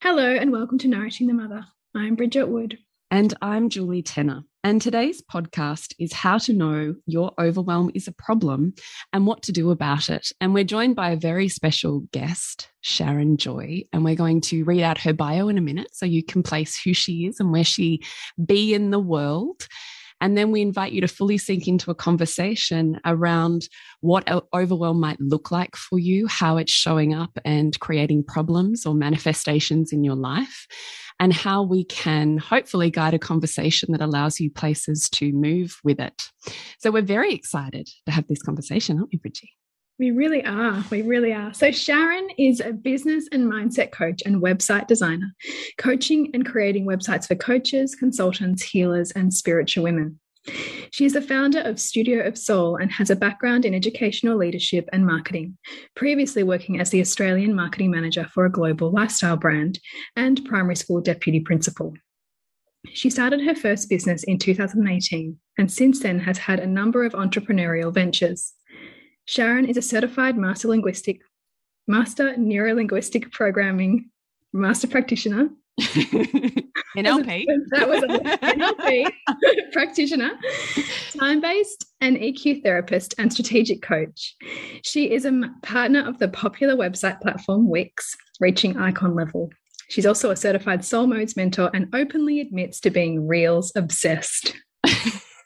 Hello, and welcome to Nourishing the Mother. I'm Bridget Wood. And I'm Julie Tenner. And today's podcast is how to know your overwhelm is a problem and what to do about it. And we're joined by a very special guest, Sharon Joy, and we're going to read out her bio in a minute so you can place who she is and where she be in the world. And then we invite you to fully sink into a conversation around what overwhelm might look like for you, how it's showing up and creating problems or manifestations in your life, and how we can hopefully guide a conversation that allows you places to move with it. So we're very excited to have this conversation, aren't we, Bridgie? We really are. We really are. So, Sharon is a business and mindset coach and website designer, coaching and creating websites for coaches, consultants, healers, and spiritual women. She is the founder of Studio of Soul and has a background in educational leadership and marketing, previously working as the Australian marketing manager for a global lifestyle brand and primary school deputy principal. She started her first business in 2018 and since then has had a number of entrepreneurial ventures. Sharon is a certified master linguistic, master neurolinguistic programming master practitioner. NLP. that was NLP practitioner, time based and EQ therapist and strategic coach. She is a partner of the popular website platform Wix, reaching icon level. She's also a certified soul modes mentor and openly admits to being reels obsessed. I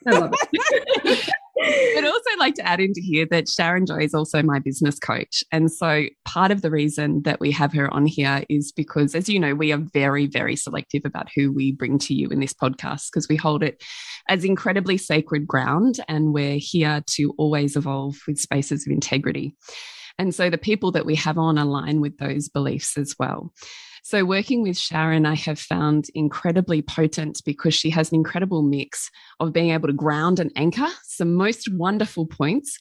love it. I'd also like to add into here that Sharon Joy is also my business coach. And so part of the reason that we have her on here is because, as you know, we are very, very selective about who we bring to you in this podcast because we hold it as incredibly sacred ground and we're here to always evolve with spaces of integrity. And so the people that we have on align with those beliefs as well. So, working with Sharon, I have found incredibly potent because she has an incredible mix of being able to ground and anchor some most wonderful points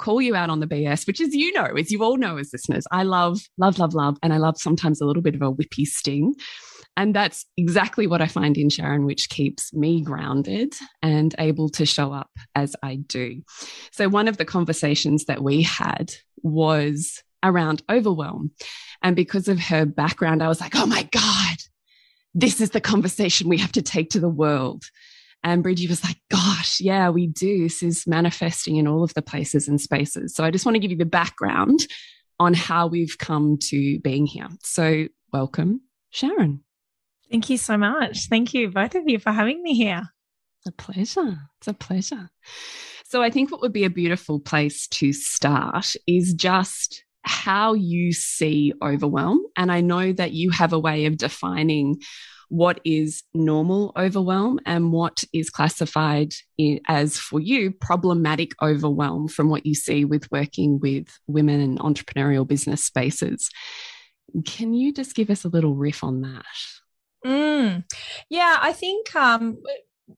call you out on the BS, which as you know, as you all know as listeners, I love, love, love, love. And I love sometimes a little bit of a whippy sting. And that's exactly what I find in Sharon, which keeps me grounded and able to show up as I do. So, one of the conversations that we had was around overwhelm. And because of her background, I was like, oh my God, this is the conversation we have to take to the world. And Bridgie was like, gosh, yeah, we do. This is manifesting in all of the places and spaces. So I just want to give you the background on how we've come to being here. So welcome, Sharon. Thank you so much. Thank you, both of you, for having me here. It's a pleasure. It's a pleasure. So I think what would be a beautiful place to start is just how you see overwhelm. And I know that you have a way of defining what is normal overwhelm and what is classified as for you problematic overwhelm from what you see with working with women in entrepreneurial business spaces. Can you just give us a little riff on that? Mm. Yeah, I think um,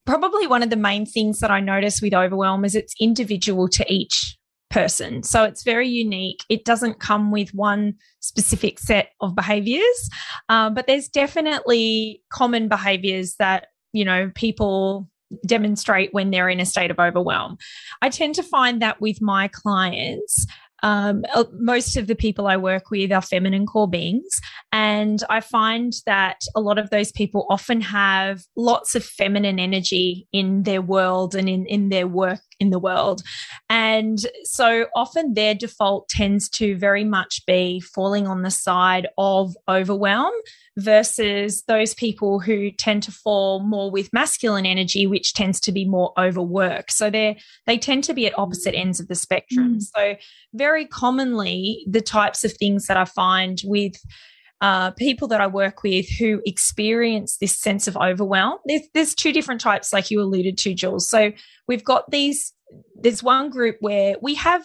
probably one of the main things that I notice with overwhelm is it's individual to each person. So it's very unique. It doesn't come with one specific set of behaviors, uh, but there's definitely common behaviors that, you know, people demonstrate when they're in a state of overwhelm. I tend to find that with my clients, um, uh, most of the people I work with are feminine core beings. And I find that a lot of those people often have lots of feminine energy in their world and in, in their work in the world. And so often their default tends to very much be falling on the side of overwhelm versus those people who tend to fall more with masculine energy, which tends to be more overwork. So they they tend to be at opposite ends of the spectrum. Mm. So very commonly, the types of things that I find with uh, people that I work with who experience this sense of overwhelm. There's, there's two different types, like you alluded to, Jules. So we've got these. There's one group where we have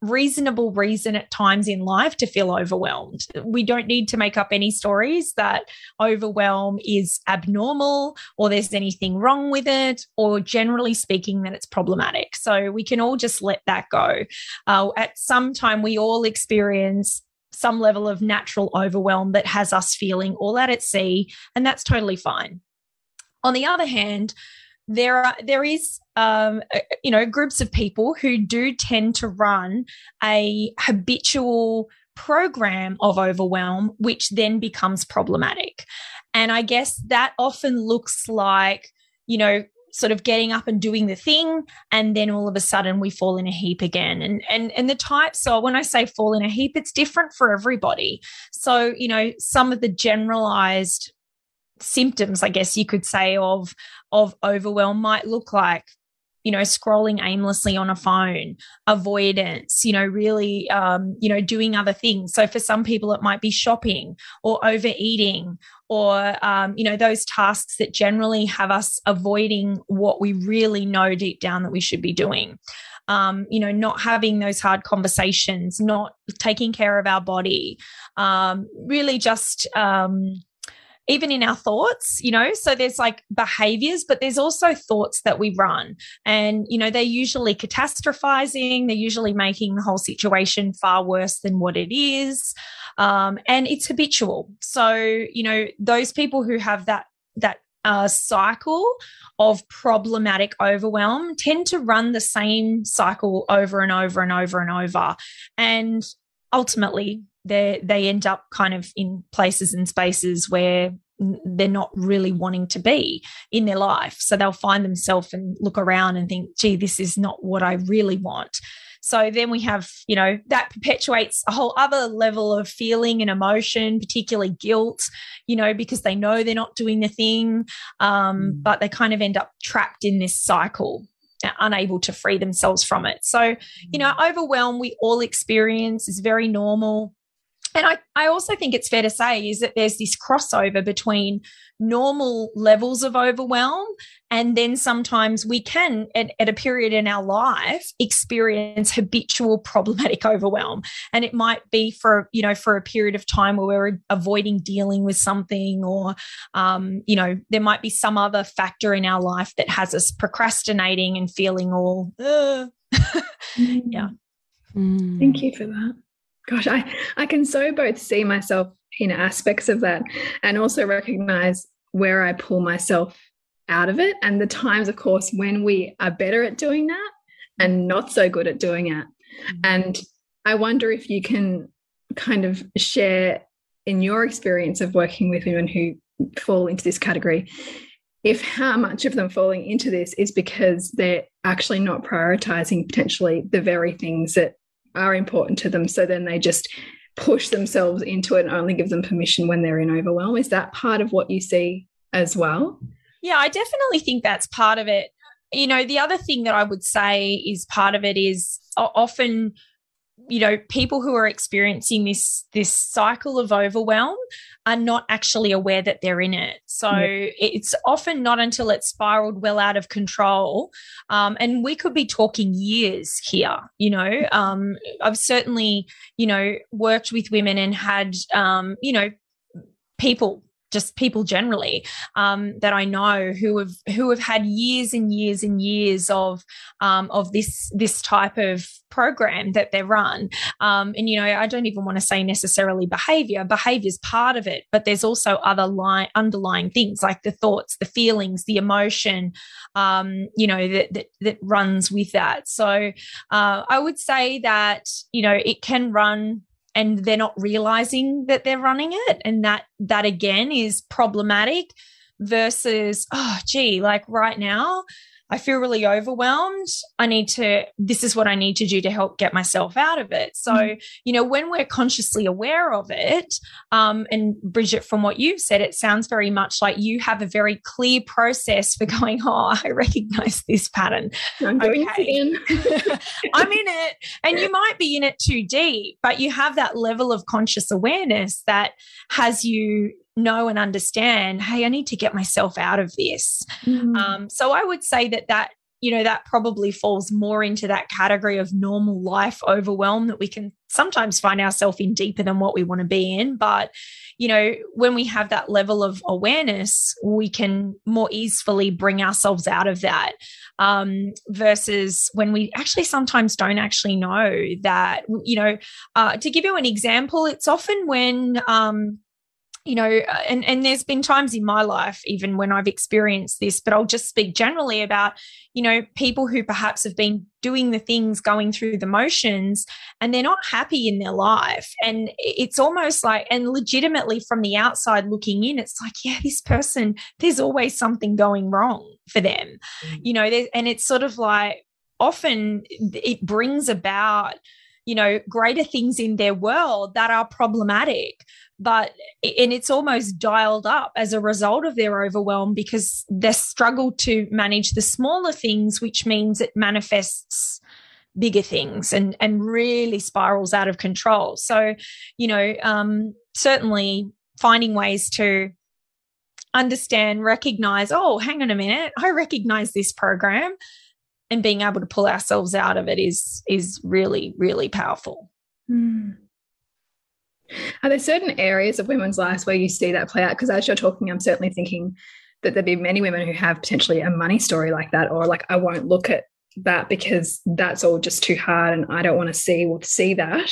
reasonable reason at times in life to feel overwhelmed. We don't need to make up any stories that overwhelm is abnormal or there's anything wrong with it, or generally speaking, that it's problematic. So we can all just let that go. Uh, at some time, we all experience some level of natural overwhelm that has us feeling all out at sea, and that's totally fine. On the other hand, there are there is um, you know groups of people who do tend to run a habitual program of overwhelm which then becomes problematic and i guess that often looks like you know sort of getting up and doing the thing and then all of a sudden we fall in a heap again. And and and the type so when i say fall in a heap it's different for everybody. So you know some of the generalized symptoms i guess you could say of of overwhelm might look like you know scrolling aimlessly on a phone avoidance you know really um, you know doing other things. So for some people it might be shopping or overeating or um, you know those tasks that generally have us avoiding what we really know deep down that we should be doing. Um, you know not having those hard conversations not taking care of our body um, really just um, even in our thoughts, you know, so there's like behaviors, but there's also thoughts that we run. And, you know, they're usually catastrophizing, they're usually making the whole situation far worse than what it is. Um, and it's habitual. So, you know, those people who have that, that uh, cycle of problematic overwhelm tend to run the same cycle over and over and over and over. And ultimately, they they end up kind of in places and spaces where they're not really wanting to be in their life. So they'll find themselves and look around and think, gee, this is not what I really want. So then we have, you know, that perpetuates a whole other level of feeling and emotion, particularly guilt, you know, because they know they're not doing the thing, um, mm. but they kind of end up trapped in this cycle unable to free themselves from it. So, you know, mm. overwhelm we all experience is very normal and I, I also think it's fair to say is that there's this crossover between normal levels of overwhelm and then sometimes we can at, at, a period in our life experience habitual problematic overwhelm. And it might be for you know for a period of time where we're avoiding dealing with something or um, you know there might be some other factor in our life that has us procrastinating and feeling all uh. yeah. Thank you for that gosh, I, I can so both see myself in aspects of that and also recognize where I pull myself out of it. And the times, of course, when we are better at doing that and not so good at doing it. Mm-hmm. And I wonder if you can kind of share in your experience of working with women who fall into this category if how much of them falling into this is because they're actually not prioritizing potentially the very things that are important to them. So then they just push themselves into it and only give them permission when they're in overwhelm. Is that part of what you see as well? Yeah, I definitely think that's part of it. You know, the other thing that I would say is part of it is often you know people who are experiencing this this cycle of overwhelm are not actually aware that they're in it. So yeah. it's often not until it's spiraled well out of control um, and we could be talking years here you know? Um, i've certainly you know worked with women and had um, you know people just people generally um, that I know who have who have had years and years and years of um, of this this type of program that they run. Um, and you know, I don't even want to say necessarily behavior. Behavior is part of it, but there's also other underlying things like the thoughts, the feelings, the emotion. Um, you know that, that that runs with that. So uh, I would say that you know it can run and they're not realizing that they're running it and that that again is problematic versus oh gee like right now I feel really overwhelmed. I need to, this is what I need to do to help get myself out of it. So, mm-hmm. you know, when we're consciously aware of it, um, and Bridget, from what you've said, it sounds very much like you have a very clear process for going, oh, I recognize this pattern. I'm okay. I'm in it. And you might be in it too deep, but you have that level of conscious awareness that has you know and understand hey i need to get myself out of this. Mm. um, so i would say that that you know that probably falls more into that category of normal life overwhelm that we can sometimes find ourselves in deeper than what we want to be in. But you know when we have that level of awareness we can more easily bring ourselves out of that. Um, versus when we actually sometimes don't actually know that you know uh, to give you an example it's often when um, you know, uh, and, and there's been times in my life, even when I've experienced this, but I'll just speak generally about, you know, people who perhaps have been doing the things, going through the motions, and they're not happy in their life. And it's almost like, and legitimately from the outside looking in, it's like, yeah, this person, there's always something going wrong for them, mm-hmm. you know, and it's sort of like often it brings about, you know, greater things in their world that are problematic but and it's almost dialed up as a result of their overwhelm because they struggle to manage the smaller things which means it manifests bigger things and and really spirals out of control. So you know um, certainly finding ways to understand recognize oh hang on a minute. I recognize this program and being able to pull ourselves out of it is is really really powerful mm. Are there certain areas of women's lives where you see that play out? Because as you're talking, I'm certainly thinking that there'd be many women who have potentially a money story like that, or like, I won't look at that because that's all just too hard and I don't want to see see that.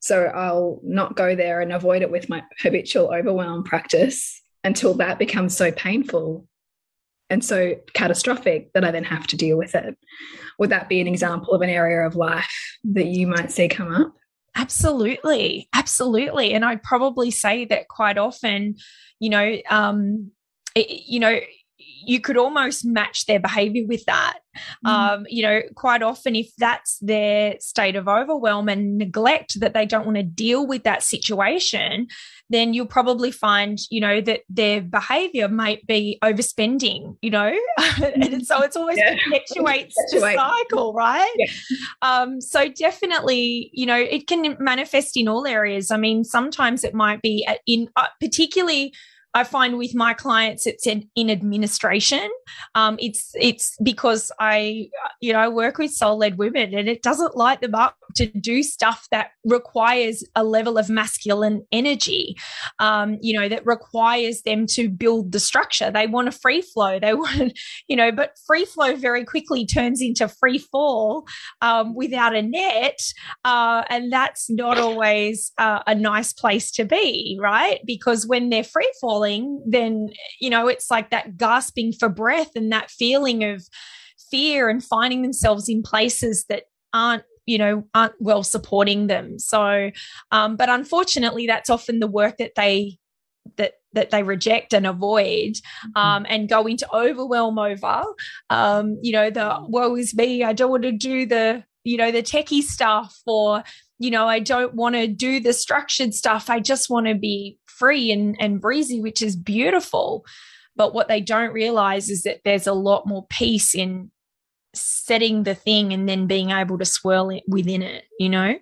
So I'll not go there and avoid it with my habitual overwhelm practice until that becomes so painful and so catastrophic that I then have to deal with it. Would that be an example of an area of life that you might see come up? Absolutely. Absolutely. And I'd probably say that quite often, you know, um, it, you know, you could almost match their behavior with that. Mm. Um, you know, quite often, if that's their state of overwhelm and neglect that they don't want to deal with that situation, then you'll probably find, you know, that their behavior might be overspending, you know, and so it's always yeah. perpetuates the cycle, right? Yeah. Um, so definitely, you know, it can manifest in all areas. I mean, sometimes it might be in uh, particularly I find with my clients, it's in, in administration. Um, it's it's because I you know I work with soul led women, and it doesn't light them up to do stuff that requires a level of masculine energy. Um, you know that requires them to build the structure. They want a free flow. They want you know, but free flow very quickly turns into free fall um, without a net, uh, and that's not always uh, a nice place to be, right? Because when they're free fall falling, then, you know, it's like that gasping for breath and that feeling of fear and finding themselves in places that aren't you know aren't well supporting them so um, but unfortunately that's often the work that they that that they reject and avoid mm-hmm. um, and go into overwhelm over um, you know the woe is me i don't want to do the you know the techie stuff or you know i don't want to do the structured stuff i just want to be free and, and breezy, which is beautiful. But what they don't realize is that there's a lot more peace in setting the thing and then being able to swirl it within it, you know?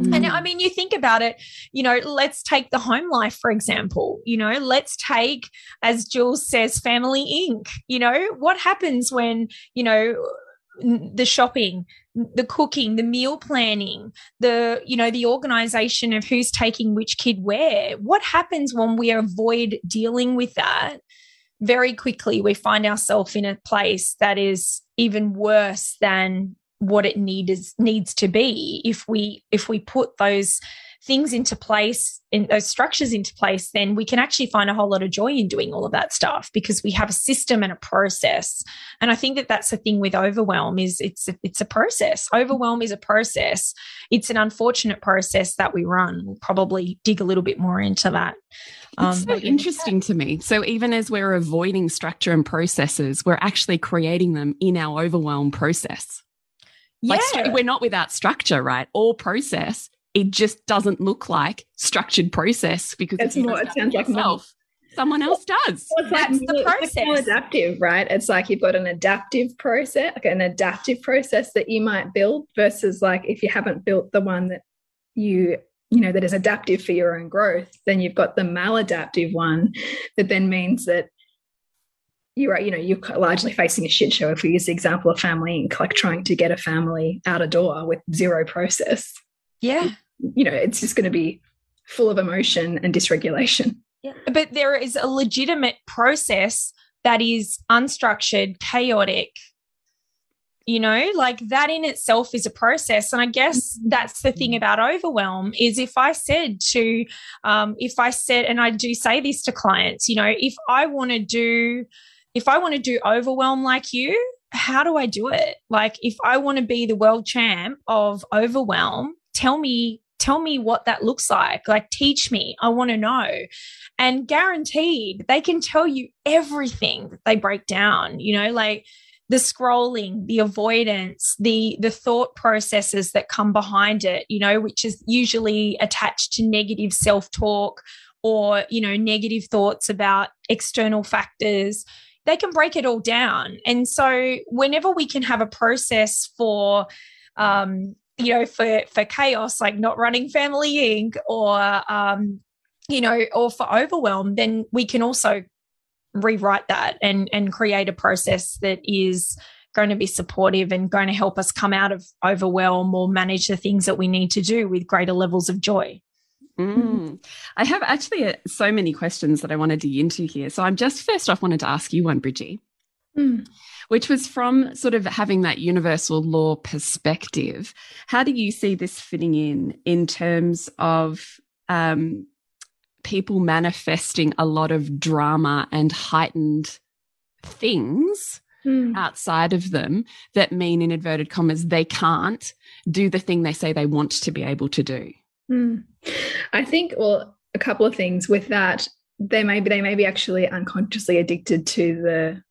Mm. And I mean, you think about it, you know, let's take the home life, for example. You know, let's take, as Jules says, Family Inc. You know, what happens when, you know, the shopping the cooking the meal planning the you know the organization of who's taking which kid where. What happens when we avoid dealing with that? Very quickly we find ourselves in a place that is even worse than what it needs needs to be if we if we put those things into place and those structures into place then we can actually find a whole lot of joy in doing all of that stuff because we have a system and a process and i think that that's the thing with overwhelm is it's a, it's a process overwhelm is a process it's an unfortunate process that we run we'll probably dig a little bit more into that um, it's so interesting to me. So even as we're avoiding structure and processes, we're actually creating them in our overwhelm process. Yeah. Like we're not without structure, right? Or process it just doesn't look like structured process because it's more, it sounds like yourself, someone else does. Well, That's like, the process. It's adaptive, right? It's like you've got an adaptive process, like an adaptive process that you might build versus like if you haven't built the one that you you know that is adaptive for your own growth then you've got the maladaptive one that then means that you're you know you're largely facing a shit show if we use the example of family inc like trying to get a family out a door with zero process yeah you know, it's just going to be full of emotion and dysregulation. Yeah. But there is a legitimate process that is unstructured, chaotic. You know, like that in itself is a process. And I guess that's the thing about overwhelm is if I said to, um, if I said, and I do say this to clients, you know, if I want to do, if I want to do overwhelm like you, how do I do it? Like, if I want to be the world champ of overwhelm, tell me tell me what that looks like. Like, teach me. I want to know. And guaranteed, they can tell you everything they break down, you know, like the scrolling, the avoidance, the the thought processes that come behind it, you know, which is usually attached to negative self-talk or, you know, negative thoughts about external factors they can break it all down. And so, whenever we can have a process for um, you know, for for chaos, like not running Family Inc. or um, you know, or for overwhelm, then we can also rewrite that and and create a process that is going to be supportive and going to help us come out of overwhelm or manage the things that we need to do with greater levels of joy. Mm. I have actually uh, so many questions that I want to dig into here. So I'm just first off wanted to ask you one, Bridgie. Mm which was from sort of having that universal law perspective. How do you see this fitting in in terms of um, people manifesting a lot of drama and heightened things? Mm. outside of them that mean in inverted commas they can't do the thing they say they want to be able to do mm. i think well a couple of things with that they may be they may be actually unconsciously addicted to the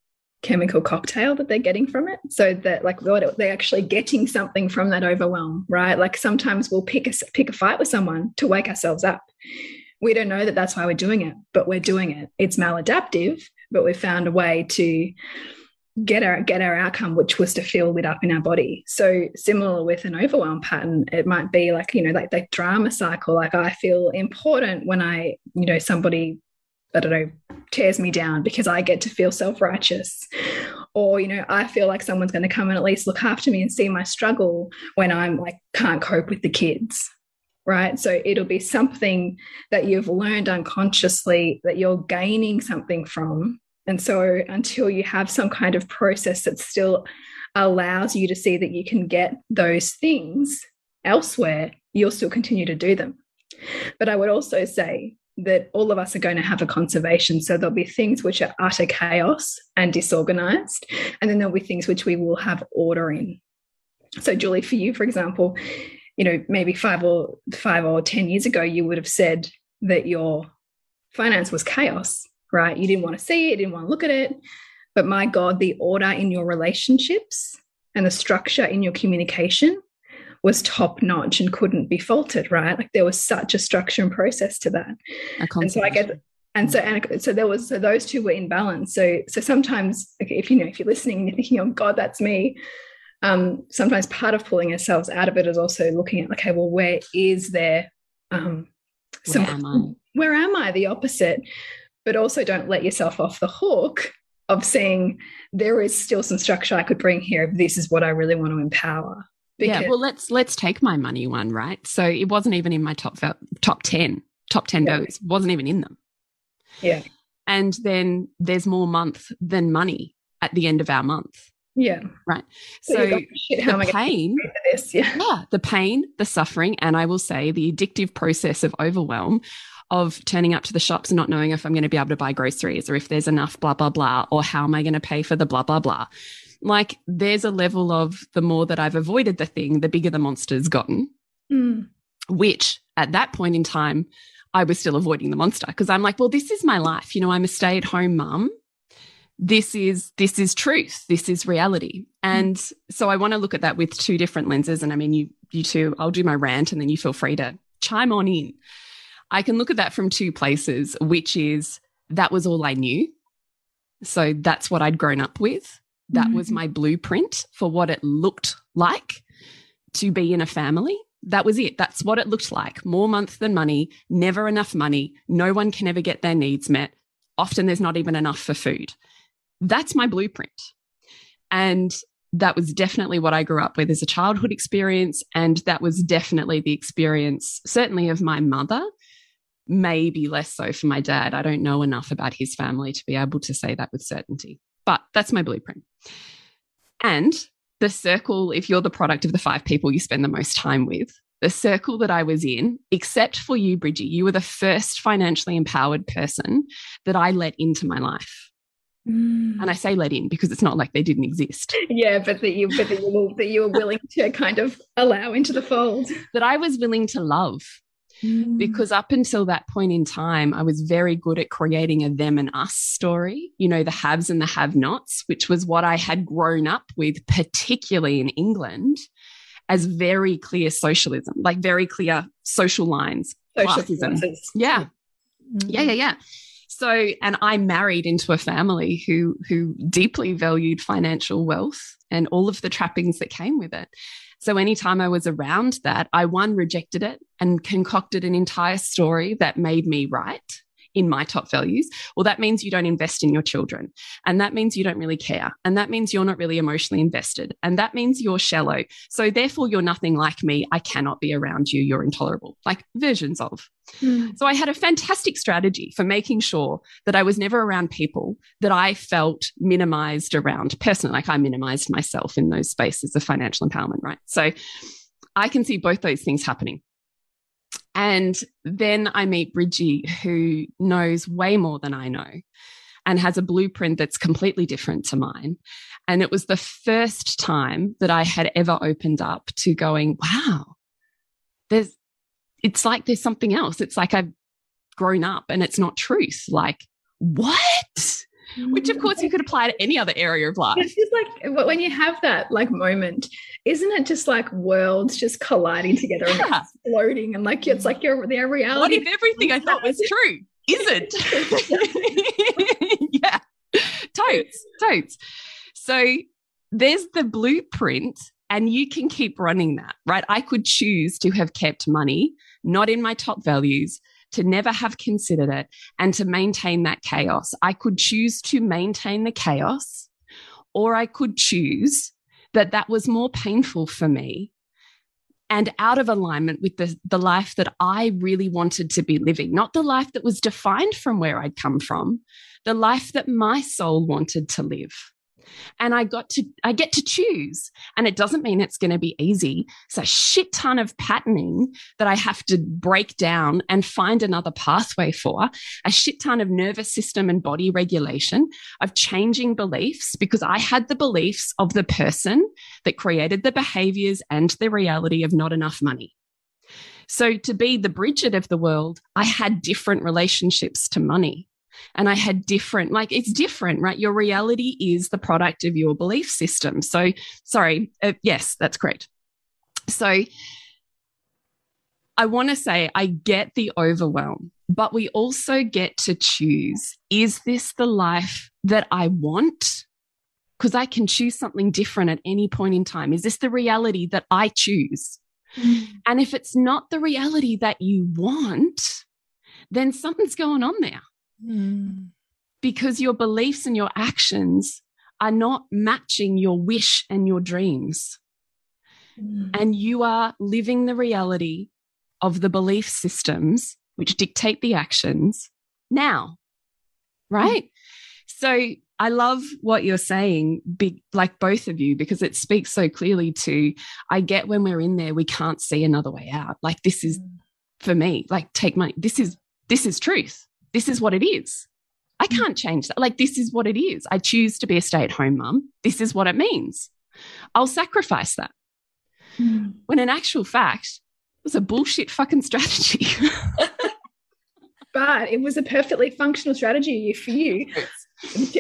chemical cocktail that they're getting from it. So that like they're actually getting something from that overwhelm right? Like sometimes we'll pick a pick a fight with someone to wake ourselves up. We don't know that that's why we're doing it but we're doing it. It's maladaptive but we've found a way to get our get our outcome which was to feel lit up in our body. So similar with an overwhelm pattern it might be like you know like that drama cycle. Like i feel important when i you know somebody I don't know, tears me down because I get to feel self righteous. Or, you know, I feel like someone's going to come and at least look after me and see my struggle when I'm like, can't cope with the kids. Right. So it'll be something that you've learned unconsciously that you're gaining something from. And so until you have some kind of process that still allows you to see that you can get those things elsewhere, you'll still continue to do them. But I would also say that all of us are going to have a conservation. So there'll be things which are utter chaos and disorganized, and then there'll be things which we will have order in. So, Julie, for you, for example, you know, maybe five or five or 10 years ago, you would have said that your finance was chaos, right? You didn't want to see it, didn't want to look at it. But my God, the order in your relationships and the structure in your communication was top notch and couldn't be faulted, right? Like there was such a structure and process to that. And so I get and so and so there was so those two were in balance. So so sometimes okay, if you know if you're listening and you're thinking, oh God, that's me. Um, sometimes part of pulling ourselves out of it is also looking at okay, well, where is there um, some where am I? Where am I? The opposite, but also don't let yourself off the hook of saying there is still some structure I could bring here. If This is what I really want to empower. Because yeah, well, let's let's take my money one, right? So it wasn't even in my top top ten, top ten yeah. values. wasn't even in them. Yeah, and then there's more month than money at the end of our month. Yeah. Right. So, so shit, the pain, yeah. yeah, the pain, the suffering, and I will say the addictive process of overwhelm of turning up to the shops and not knowing if I'm going to be able to buy groceries or if there's enough blah, blah, blah, or how am I going to pay for the blah, blah, blah. Like there's a level of the more that I've avoided the thing, the bigger the monster's gotten, mm. which at that point in time, I was still avoiding the monster because I'm like, well, this is my life. You know, I'm a stay at home mum. This is this is truth. This is reality. And mm. so i want to look at that with two different lenses. And i mean you you two i'll do my rant and then you feel free to chime on in. I can look at that from two places which is that was all i knew. So that's what i'd grown up with that mm. was my blueprint for what it looked like to be in a family that was it. That's what it looked like. More month than money, never enough money. No one can ever get their needs met. Often there's not even enough for food. That's my blueprint. And that was definitely what I grew up with as a childhood experience. And that was definitely the experience, certainly of my mother, maybe less so for my dad. I don't know enough about his family to be able to say that with certainty, but that's my blueprint. And the circle, if you're the product of the five people you spend the most time with, the circle that I was in, except for you, Bridgie, you were the first financially empowered person that I let into my life. Mm. And I say let in because it's not like they didn't exist. Yeah, but that you but that you were, that you were willing to kind of allow into the fold. That I was willing to love. Mm. Because up until that point in time, I was very good at creating a them and us story, you know, the haves and the have nots, which was what I had grown up with, particularly in England, as very clear socialism, like very clear social lines, social classism. Yeah. Mm. Yeah, yeah, yeah. So, and I married into a family who who deeply valued financial wealth and all of the trappings that came with it. So anytime I was around that, I one rejected it and concocted an entire story that made me right in my top values, well, that means you don't invest in your children. And that means you don't really care. And that means you're not really emotionally invested. And that means you're shallow. So therefore, you're nothing like me. I cannot be around you. You're intolerable, like versions of. Mm. So I had a fantastic strategy for making sure that I was never around people that I felt minimized around personally. Like I minimized myself in those spaces of financial empowerment, right? So I can see both those things happening. And then I meet Bridgie, who knows way more than I know and has a blueprint that's completely different to mine. And it was the first time that I had ever opened up to going, wow, there's, it's like there's something else. It's like I've grown up and it's not truth. Like, what? Which of course you could apply to any other area of life. It's just like when you have that like moment, isn't it just like worlds just colliding together yeah. and exploding and like it's like your their reality. What if everything I thought was true isn't? yeah, totes, totes. So there's the blueprint, and you can keep running that, right? I could choose to have kept money not in my top values to never have considered it and to maintain that chaos. I could choose to maintain the chaos, or I could choose that that was more painful for me and out of alignment with the, the life that I really wanted to be living, not the life that was defined from where I'd come from, the life that my soul wanted to live and I got to, I get to choose. And it doesn't mean it's going to be easy. It's a shit ton of patterning that I have to break down and find another pathway for, a shit ton of nervous system and body regulation, of changing beliefs because I had the beliefs of the person that created the behaviors and the reality of not enough money. So to be the Bridget of the world, I had different relationships to money and I had different, like it's different, right? Your reality is the product of your belief system. So, sorry, uh, yes, that's correct. So, I want to say I get the overwhelm, but we also get to choose is this the life that I want? Because I can choose something different at any point in time. Is this the reality that I choose? Mm. And if it's not the reality that you want, then something's going on there. Mm. because your beliefs and your actions are not matching your wish and your dreams. Mm. And you are living the reality of the belief systems which dictate the actions now. Right. Mm. So I love what you're saying, big, like both of you, because it speaks so clearly to I get when we're in there, we can't see another way out. Like this is mm. for me, like take money. This is this is truth. This is what it is. I mm. can't change that. Like this is what it is. I choose to be a stay-at-home mum. This is what it means. I'll sacrifice that. Mm. When in actual fact, it was a bullshit fucking strategy. but it was a perfectly functional strategy for you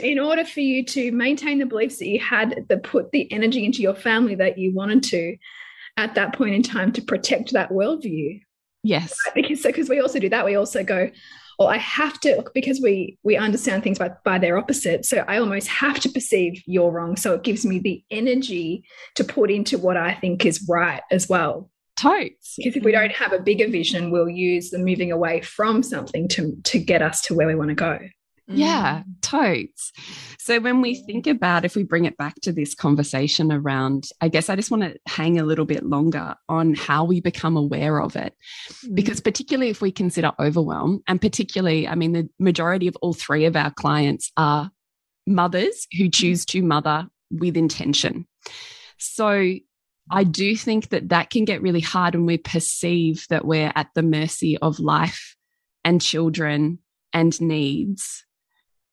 in order for you to maintain the beliefs that you had that put the energy into your family that you wanted to at that point in time to protect that worldview yes because because we also do that we also go well i have to because we we understand things by, by their opposite so i almost have to perceive you're wrong. So it gives me the energy to put into what i think is right as well. Totes. Because if we don't have a bigger vision we'll use the moving away from something to to get us to where we want to go yeah, mm. totes. So when we think about if we bring it back to this conversation around, I guess I just want to hang a little bit longer on how we become aware of it. Mm. Because particularly if we consider overwhelm, and particularly, I mean, the majority of all three of our clients are mothers who choose to mother with intention. So I do think that that can get really hard when we perceive that we're at the mercy of life and children and needs.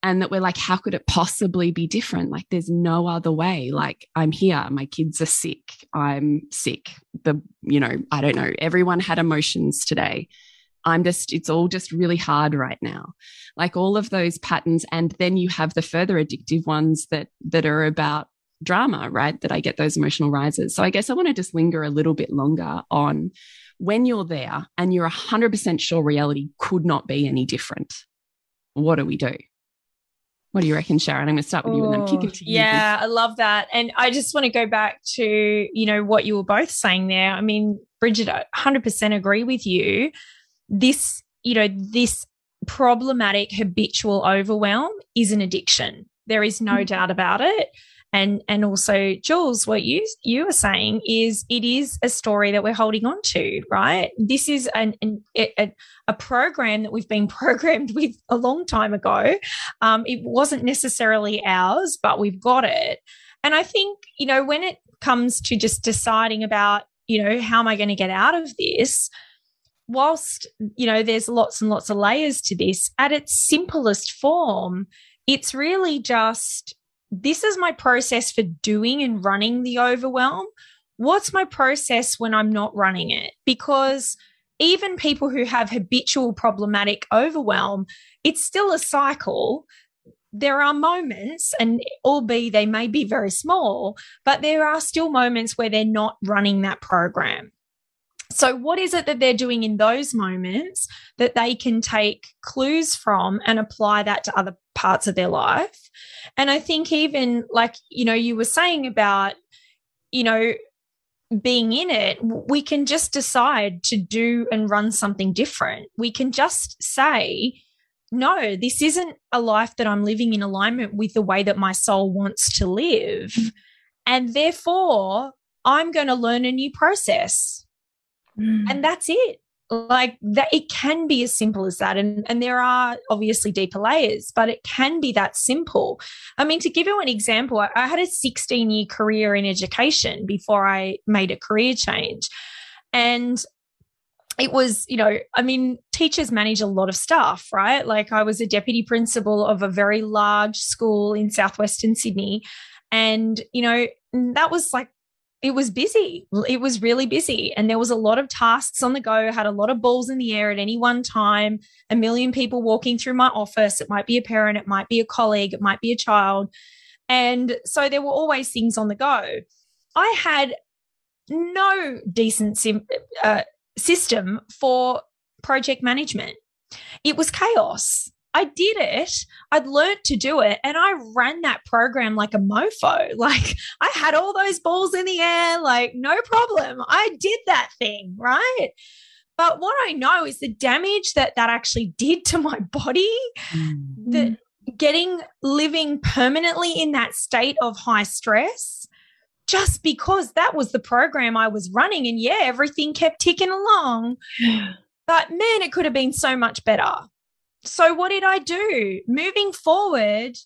And that we're like, how could it possibly be different? Like, there's no other way. Like, I'm here. My kids are sick. I'm sick. The, you know, I don't know. Everyone had emotions today. I'm just, it's all just really hard right now. Like all of those patterns. And then you have the further addictive ones that, that are about drama, right? That I get those emotional rises. So I guess I want to just linger a little bit longer on when you're there and you're 100% sure reality could not be any different. What do we do? What do you reckon, Sharon? I'm going to start with oh, you and then kick it to you. Yeah, I love that. And I just want to go back to, you know, what you were both saying there. I mean, Bridget, I 100% agree with you. This, you know, this problematic habitual overwhelm is an addiction. There is no mm-hmm. doubt about it and and also Jules, what you you were saying is it is a story that we're holding on to, right? This is an, an a, a, program that we've been programmed with a long time ago. Um, it wasn't necessarily ours, but we've got it. And I think you know when it comes to just deciding about you know how am I going to get out of this whilst you know there's lots and lots of layers to this at its simplest form it's really just this is my process for doing and running the overwhelm. What's my process when I'm not running it? Because even people who have habitual problematic overwhelm, it's still a cycle. There are moments, and albeit they may be very small, but there are still moments where they're not running that program. So, what is it that they're doing in those moments that they can take clues from and apply that to other parts of their life? And I think, even like, you know, you were saying about, you know, being in it, we can just decide to do and run something different. We can just say, no, this isn't a life that I'm living in alignment with the way that my soul wants to live. And therefore, I'm going to learn a new process Mm. And that's it. Like that, it can be as simple as that. And, and there are obviously deeper layers, but it can be that simple. I mean, to give you an example, I, I had a 16 year career in education before I made a career change. And it was, you know, I mean, teachers manage a lot of stuff, right? Like I was a deputy principal of a very large school in southwestern Sydney. And, you know, that was like it was busy. It was really busy. And there was a lot of tasks on the go, had a lot of balls in the air at any one time, a million people walking through my office. It might be a parent, it might be a colleague, it might be a child. And so there were always things on the go. I had no decent sim- uh, system for project management. It was chaos. I did it. I'd learned to do it and I ran that program like a mofo. Like I had all those balls in the air, like no problem. I did that thing, right? But what I know is the damage that that actually did to my body, mm. that getting living permanently in that state of high stress just because that was the program I was running. And yeah, everything kept ticking along. But man, it could have been so much better. So, what did I do? Moving forward,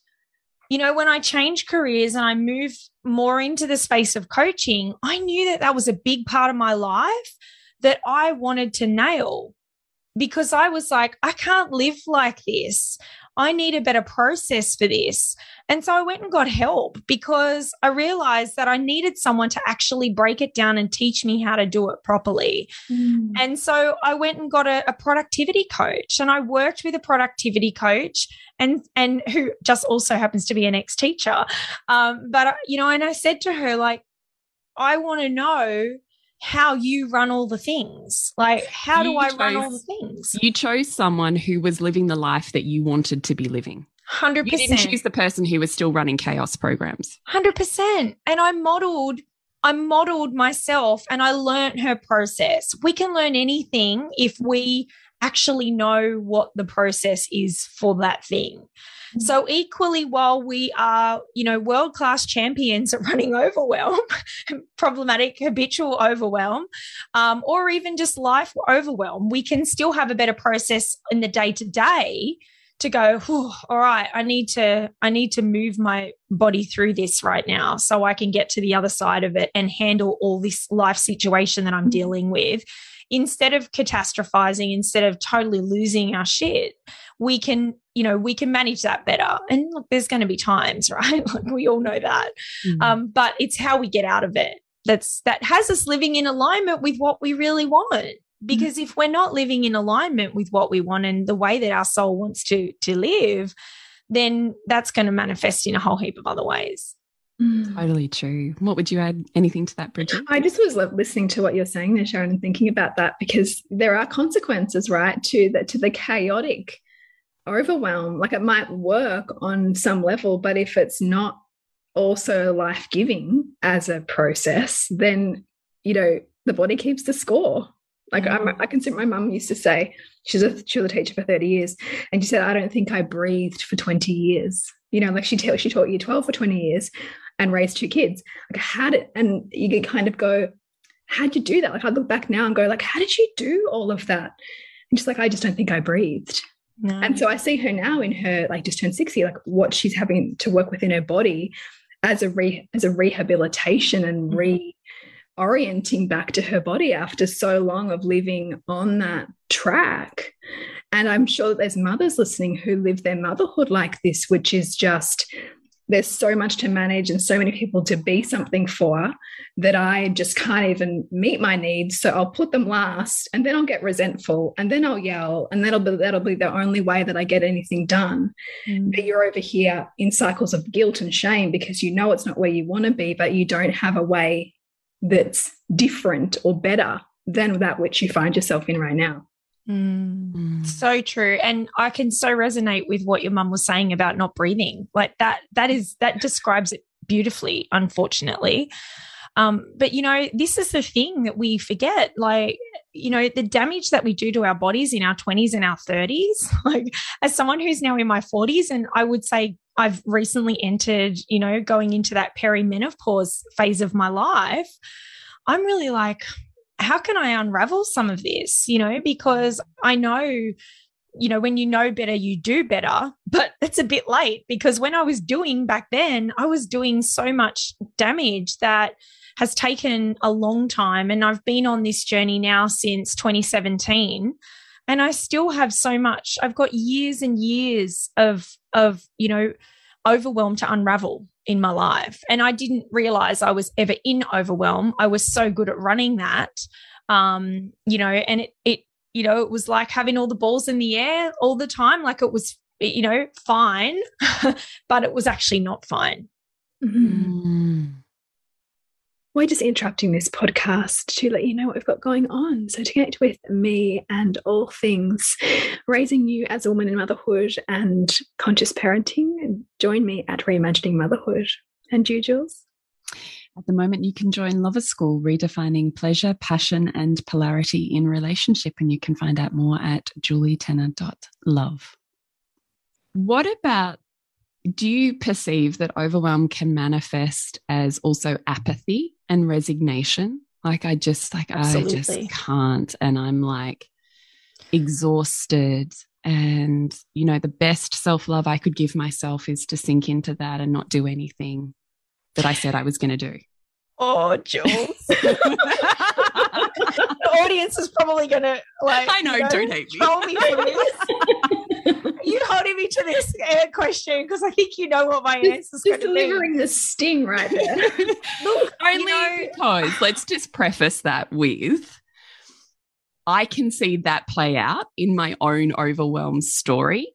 you know, when I changed careers and I moved more into the space of coaching, I knew that that was a big part of my life that I wanted to nail because I was like, I can't live like this. I need a better process for this. And so I went and got help because I realized that I needed someone to actually break it down and teach me how to do it properly. Mm. And so I went and got a, a productivity coach and I worked with a productivity coach and and who just also happens to be an ex-teacher. Um, but uh, you know, and I said to her, like, I want to know how you run all the things. Like, how you do I chose, run all the things? You chose someone who was living the life that you wanted to be living. 100%. You didn't choose the person who was still running chaos programs. 100%. And I modeled I modeled myself and I learned her process. We can learn anything if we actually know what the process is for that thing. So equally, while we are, you know, world class champions at running overwhelm, problematic habitual overwhelm, um, or even just life overwhelm, we can still have a better process in the day to day to go all right i need to i need to move my body through this right now so i can get to the other side of it and handle all this life situation that i'm mm-hmm. dealing with instead of catastrophizing instead of totally losing our shit we can you know we can manage that better and look there's going to be times right like we all know that mm-hmm. um, but it's how we get out of it that's that has us living in alignment with what we really want mm-hmm. because mm-hmm. if we're not living in alignment with what we want and the way that our soul wants to to live then that's going to manifest in a whole heap of other ways mm. Totally true. What would you add? Anything to that, Bridget? I just was listening to what you're saying there, Sharon, and thinking about that because there are consequences, right, to the to the chaotic overwhelm. Like it might work on some level, but if it's not also life giving as a process, then, you know, the body keeps the score. Like I'm, mm. I can see my mum used to say, she's a, she was a teacher for 30 years. And she said, I don't think I breathed for 20 years. You know, like she, taught she taught year 12 for 20 years and raised two kids. Like how did, and you can kind of go, how'd you do that? Like I look back now and go like, how did you do all of that? And she's like, I just don't think I breathed. No. And so I see her now in her like just turned 60, like what she's having to work within her body as a re as a rehabilitation and mm-hmm. reorienting back to her body after so long of living on that track. And I'm sure that there's mothers listening who live their motherhood like this, which is just there's so much to manage and so many people to be something for that I just can't even meet my needs. So I'll put them last and then I'll get resentful and then I'll yell and that'll be that'll be the only way that I get anything done. Mm. But you're over here in cycles of guilt and shame because you know it's not where you want to be, but you don't have a way that's different or better than that which you find yourself in right now. Mm. Mm. So true. And I can so resonate with what your mum was saying about not breathing. Like that, that is, that describes it beautifully, unfortunately. Um, but you know, this is the thing that we forget. Like, you know, the damage that we do to our bodies in our 20s and our 30s. Like, as someone who's now in my 40s, and I would say I've recently entered, you know, going into that perimenopause phase of my life, I'm really like, how can I unravel some of this? You know, because I know, you know, when you know better, you do better, but it's a bit late because when I was doing back then, I was doing so much damage that has taken a long time. And I've been on this journey now since 2017 and I still have so much. I've got years and years of, of, you know, overwhelm to unravel in my life. And I didn't realize I was ever in overwhelm. I was so good at running that. Um, you know, and it it, you know, it was like having all the balls in the air all the time. Like it was, you know, fine, but it was actually not fine. Mm. We're just interrupting this podcast to let you know what we've got going on. So, to connect with me and all things raising you as a woman in motherhood and conscious parenting, join me at Reimagining Motherhood. And you, Jules? At the moment, you can join Lovers School, redefining pleasure, passion, and polarity in relationship. And you can find out more at julietenner.love. What about do you perceive that overwhelm can manifest as also apathy and resignation? Like I just like Absolutely. I just can't and I'm like exhausted and you know the best self-love I could give myself is to sink into that and not do anything that I said I was going to do. Oh, Jules. the audience is probably going to like. I know, you know, don't hate me. Me for this. you holding me to this uh, question because I think you know what my answer is going to be. delivering the sting right there. Look, only you know, because let's just preface that with. I can see that play out in my own overwhelmed story.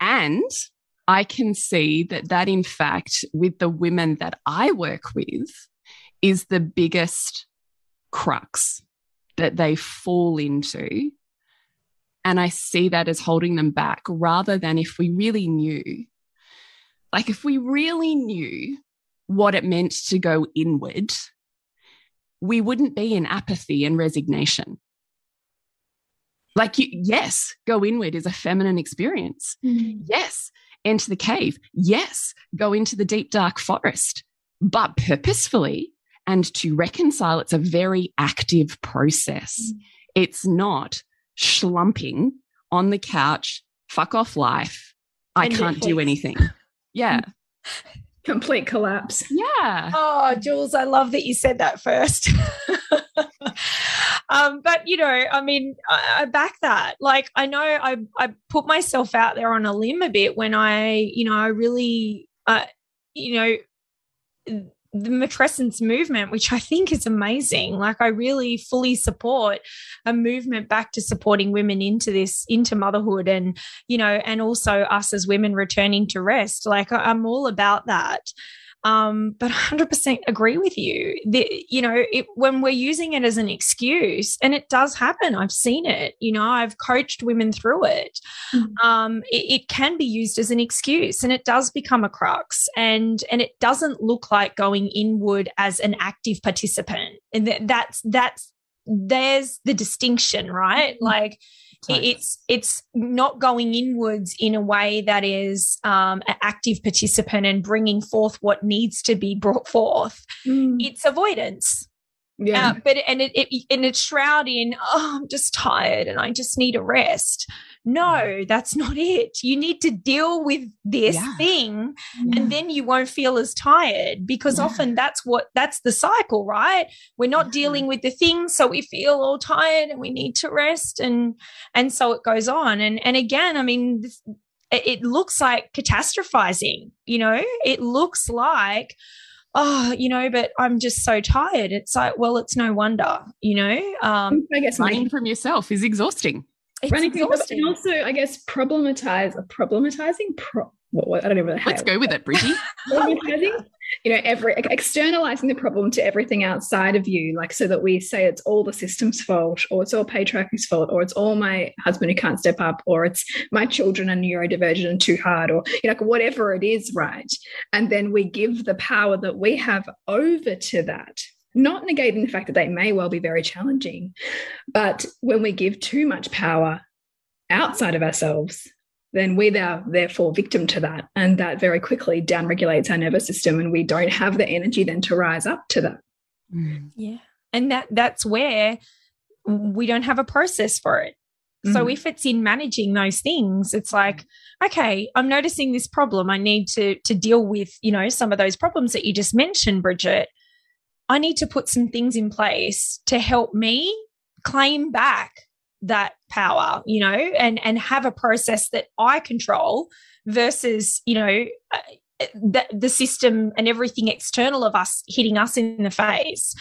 And I can see that that, in fact, with the women that I work with, is the biggest crux that they fall into. And I see that as holding them back rather than if we really knew, like if we really knew what it meant to go inward, we wouldn't be in apathy and resignation. Like, you, yes, go inward is a feminine experience. Mm. Yes, enter the cave. Yes, go into the deep, dark forest, but purposefully and to reconcile. It's a very active process. Mm. It's not schlumping on the couch, fuck off life. I can't do anything. Yeah. Complete collapse. Yeah. Oh, Jules, I love that you said that first. um, but you know, I mean, I, I, back that. Like, I know I I put myself out there on a limb a bit when I, you know, I really, uh, you know, the matrescence movement, which I think is amazing. Like, I really fully support a movement back to supporting women into this, into motherhood, and you know, and also us as women returning to rest. Like, I'm all about that. Um, but 100% agree with you. The, you know, it, when we're using it as an excuse, and it does happen, I've seen it. You know, I've coached women through it. Mm-hmm. Um, it, it can be used as an excuse, and it does become a crux. And and it doesn't look like going inward as an active participant. And th- that's that's there's the distinction, right? Mm-hmm. Like it's it's not going inwards in a way that is um, an active participant and bringing forth what needs to be brought forth. Mm. It's avoidance. Yeah, uh, but and it, it and it's shrouded in oh I'm just tired and I just need a rest. No, that's not it. You need to deal with this yeah. thing yeah. and then you won't feel as tired because yeah. often that's what that's the cycle, right? We're not dealing with the thing so we feel all tired and we need to rest and and so it goes on. And and again, I mean this, it looks like catastrophizing, you know? It looks like oh, you know, but I'm just so tired. It's like, well, it's no wonder, you know. Um, I guess running from yourself is exhausting. It's running exhausting. and also, I guess, problematize, problematizing. Pro, what, I don't even know. Let's go with it, Bridgie. problematizing. You know, every externalizing the problem to everything outside of you, like so that we say it's all the system's fault, or it's all patriarchy's fault, or it's all my husband who can't step up, or it's my children are neurodivergent and too hard, or you know, like whatever it is, right? And then we give the power that we have over to that not negating the fact that they may well be very challenging. But when we give too much power outside of ourselves, then we are therefore victim to that. And that very quickly downregulates our nervous system and we don't have the energy then to rise up to that. Mm. Yeah. And that that's where we don't have a process for it. So mm. if it's in managing those things, it's like, okay, I'm noticing this problem. I need to to deal with, you know, some of those problems that you just mentioned, Bridget. I need to put some things in place to help me claim back that power, you know, and and have a process that I control versus, you know, uh, the, the system and everything external of us hitting us in the face.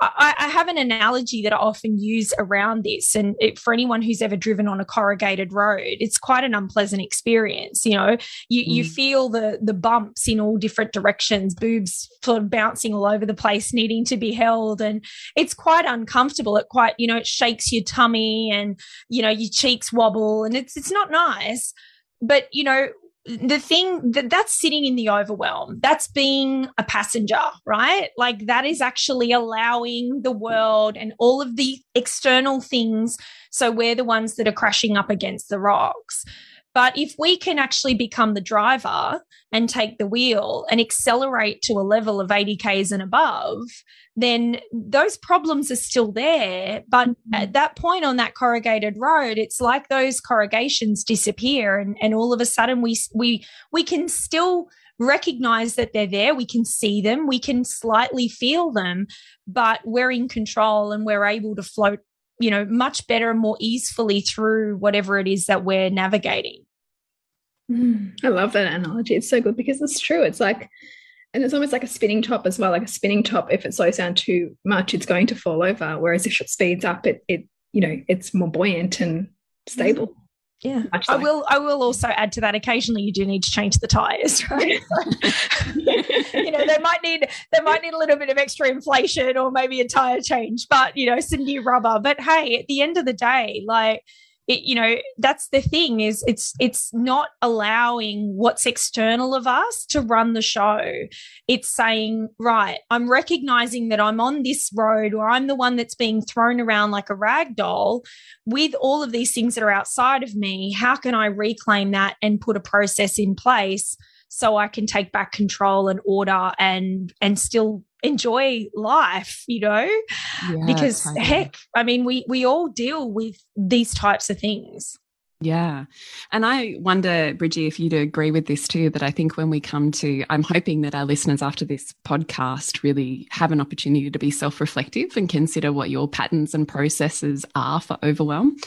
I, I have an analogy that I often use around this. And it, for anyone who's ever driven on a corrugated road, it's quite an unpleasant experience. You know, you, mm. you feel the, the bumps in all different directions, boobs sort of bouncing all over the place, needing to be held. And it's quite uncomfortable. It quite, you know, it shakes your tummy and, you know, your cheeks wobble and it's, it's not nice but you know the thing that that's sitting in the overwhelm. That's being a passenger right? Like that is actually allowing the world and all of the external things. So we're the ones that are crashing up against the rocks But if we can actually become the driver and take the wheel and accelerate to a level of 80 Ks and above, then those problems are still there. But mm-hmm. at that point on that corrugated road, it's like those corrugations disappear and, and all of a sudden we we we can still recognize that they're there. We can see them, we can slightly feel them, but we're in control and we're able to float, you know, much better and more easily through whatever it is that we're navigating. Mm, I love that analogy. It's so good because it's true. It's like, and it's almost like a spinning top as well. Like a spinning top, if it slows down too much, it's going to fall over. Whereas if it speeds up, it it you know it's more buoyant and stable. Yeah, I will. I will also add to that. Occasionally, you do need to change the tires, right? you know, they might need they might need a little bit of extra inflation or maybe a tire change, but you know, some new rubber. But hey, at the end of the day, like it, you know that's the thing is it's it's not allowing what's external of us to run the show. It's saying right i'm recognizing that i'm on this road or i'm the one that's being thrown around like a rag doll with all of these things that are outside of me. How can i reclaim that and put a process in place so I can take back control and order and and still enjoy life, you know? Yeah, because totally. heck, I mean we we all deal with these types of things. Yeah. And I wonder, Bridgie, if you'd agree with this too, that I think when we come to, I'm hoping that our listeners after this podcast really have an opportunity to be self reflective and consider what your patterns and processes are for overwhelm.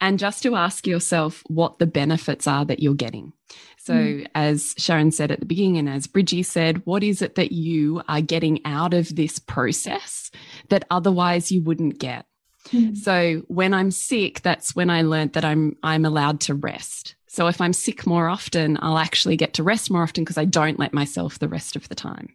And just to ask yourself what the benefits are that you're getting. So, mm. as Sharon said at the beginning, and as Bridgie said, what is it that you are getting out of this process that otherwise you wouldn't get? Mm. So, when I'm sick, that's when I learned that I'm I'm allowed to rest. So, if I'm sick more often, I'll actually get to rest more often because I don't let myself the rest of the time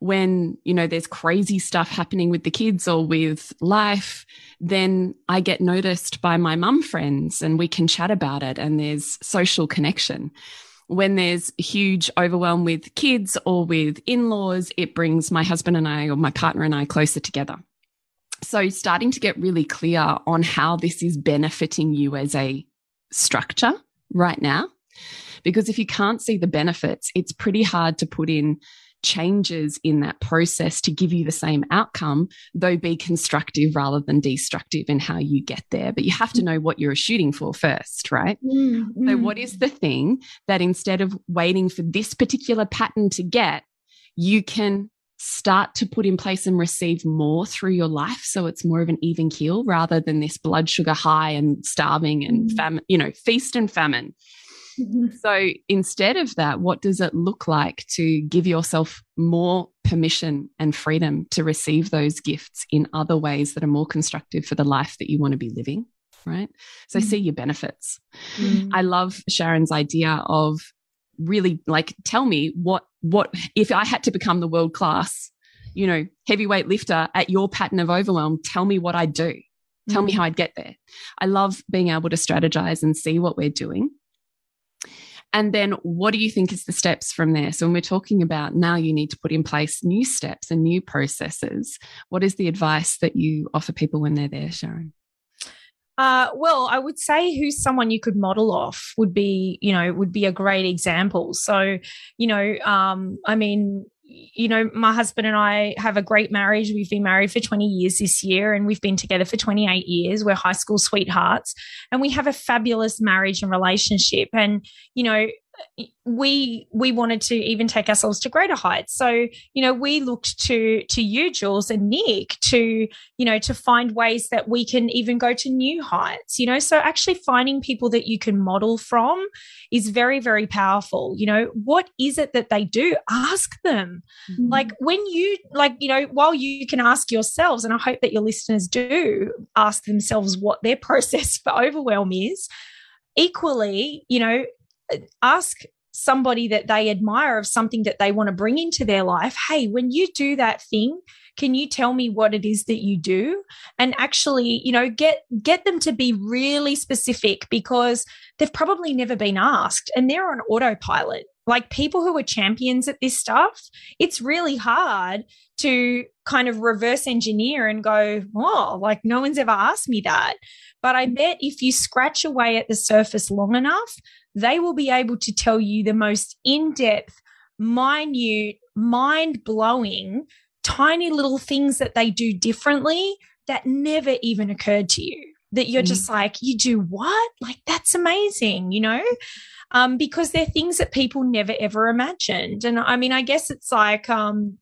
when you know there's crazy stuff happening with the kids or with life then i get noticed by my mum friends and we can chat about it and there's social connection. When there's huge overwhelm with kids or with in-laws it brings my husband and i or my partner and i closer together. So starting to get really clear on how this is benefiting you as a structure right now because if you can't see the benefits it's pretty hard to put in changes in that process to give you the same outcome, though be constructive rather than destructive in how you get there. But you have to know what you're shooting for first, right? Mm-hmm. So, what is the thing that instead of waiting for this particular pattern to get, you can start to put in place and receive more through your life so it's more of an even keel rather than this blood sugar high and starving and mm. famine you know feast and famine Mm-hmm. So instead of that, what does it look like to give yourself more permission and freedom to receive those gifts in other ways that are more constructive for the life that you want to be living? Right. So mm-hmm. see your benefits. Mm-hmm. I love Sharon's idea of really like tell me what what if I had to become the world class, you know, heavyweight lifter at your pattern of overwhelm, tell me what I'd do. Tell me mm-hmm. how I'd get there. I love being able to strategize and see what we're doing and then what do you think is the steps from there? So when we're talking about now you need to put in place new steps and new processes, what is the advice that you offer people when they're there, Sharon? Uh, well, I would say who's someone you could model off would be, you know, would be a great example. So, you know, um, I mean, you know, my husband and I have a great marriage. We've been married for 20 years this year and we've been together for 28 years. We're high school sweethearts and we have a fabulous marriage and relationship. And, you know, we we wanted to even take ourselves to greater heights. So you know we looked to to you jules and nick to you know to find ways that we can even go to new heights you know? So actually finding people that you can model from is very very powerful you know? What is it that they do? Ask them. Mm-hmm. like when you like you know while you can ask yourselves and i hope that your listeners do ask themselves what their process for overwhelm is equally you know ask somebody that they admire of something that they want to bring into their life hey when you do that thing can you tell me what it is that you do and actually you know get get them to be really specific because they've probably never been asked and they're on autopilot like people who are champions at this stuff, it's really hard to kind of reverse engineer and go, oh, like no one's ever asked me that. But I bet if you scratch away at the surface long enough, they will be able to tell you the most in depth, minute, mind blowing, tiny little things that they do differently that never even occurred to you. That you're mm. just like, you do what? Like, that's amazing, you know? Um, because they're things that people never ever imagined. And I mean, I guess it's like, um,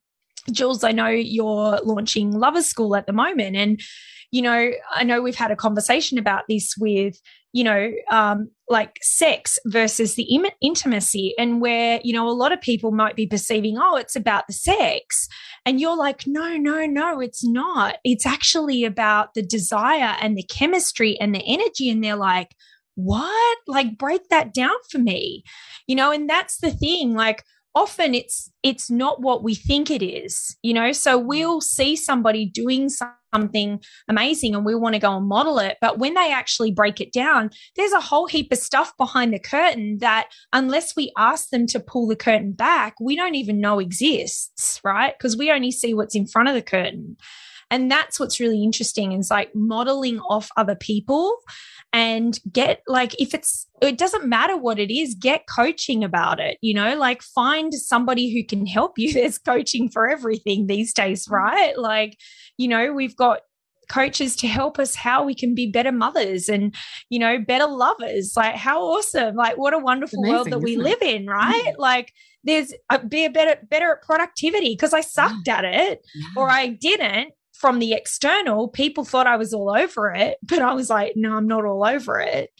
Jules, I know you're launching Lovers School at the moment. And, you know, I know we've had a conversation about this with, you know, um, like sex versus the Im- intimacy, and where, you know, a lot of people might be perceiving, oh, it's about the sex. And you're like, no, no, no, it's not. It's actually about the desire and the chemistry and the energy. And they're like, what? Like, break that down for me, you know, and that's the thing. Like, often it's it's not what we think it is you know? So we'll see somebody doing something amazing and we want to go and model it but when they actually break it down there's a whole heap of stuff behind the curtain that unless we ask them to pull the curtain back we don't even know exists right? Because we only see what's in front of the curtain. And that's what's really interesting is like modeling off other people and get like if it's it doesn't matter what it is get coaching about it you know like find somebody who can help you there's coaching for everything these days mm. right like you know we've got coaches to help us how we can be better mothers and you know better lovers like how awesome like what a wonderful amazing, world that we live it? in right mm. like there's a, uh, be a better better at productivity because i sucked yeah. at it yeah. or i didn't from the external, people thought I was all over it, but I was like, no, I'm not all over it.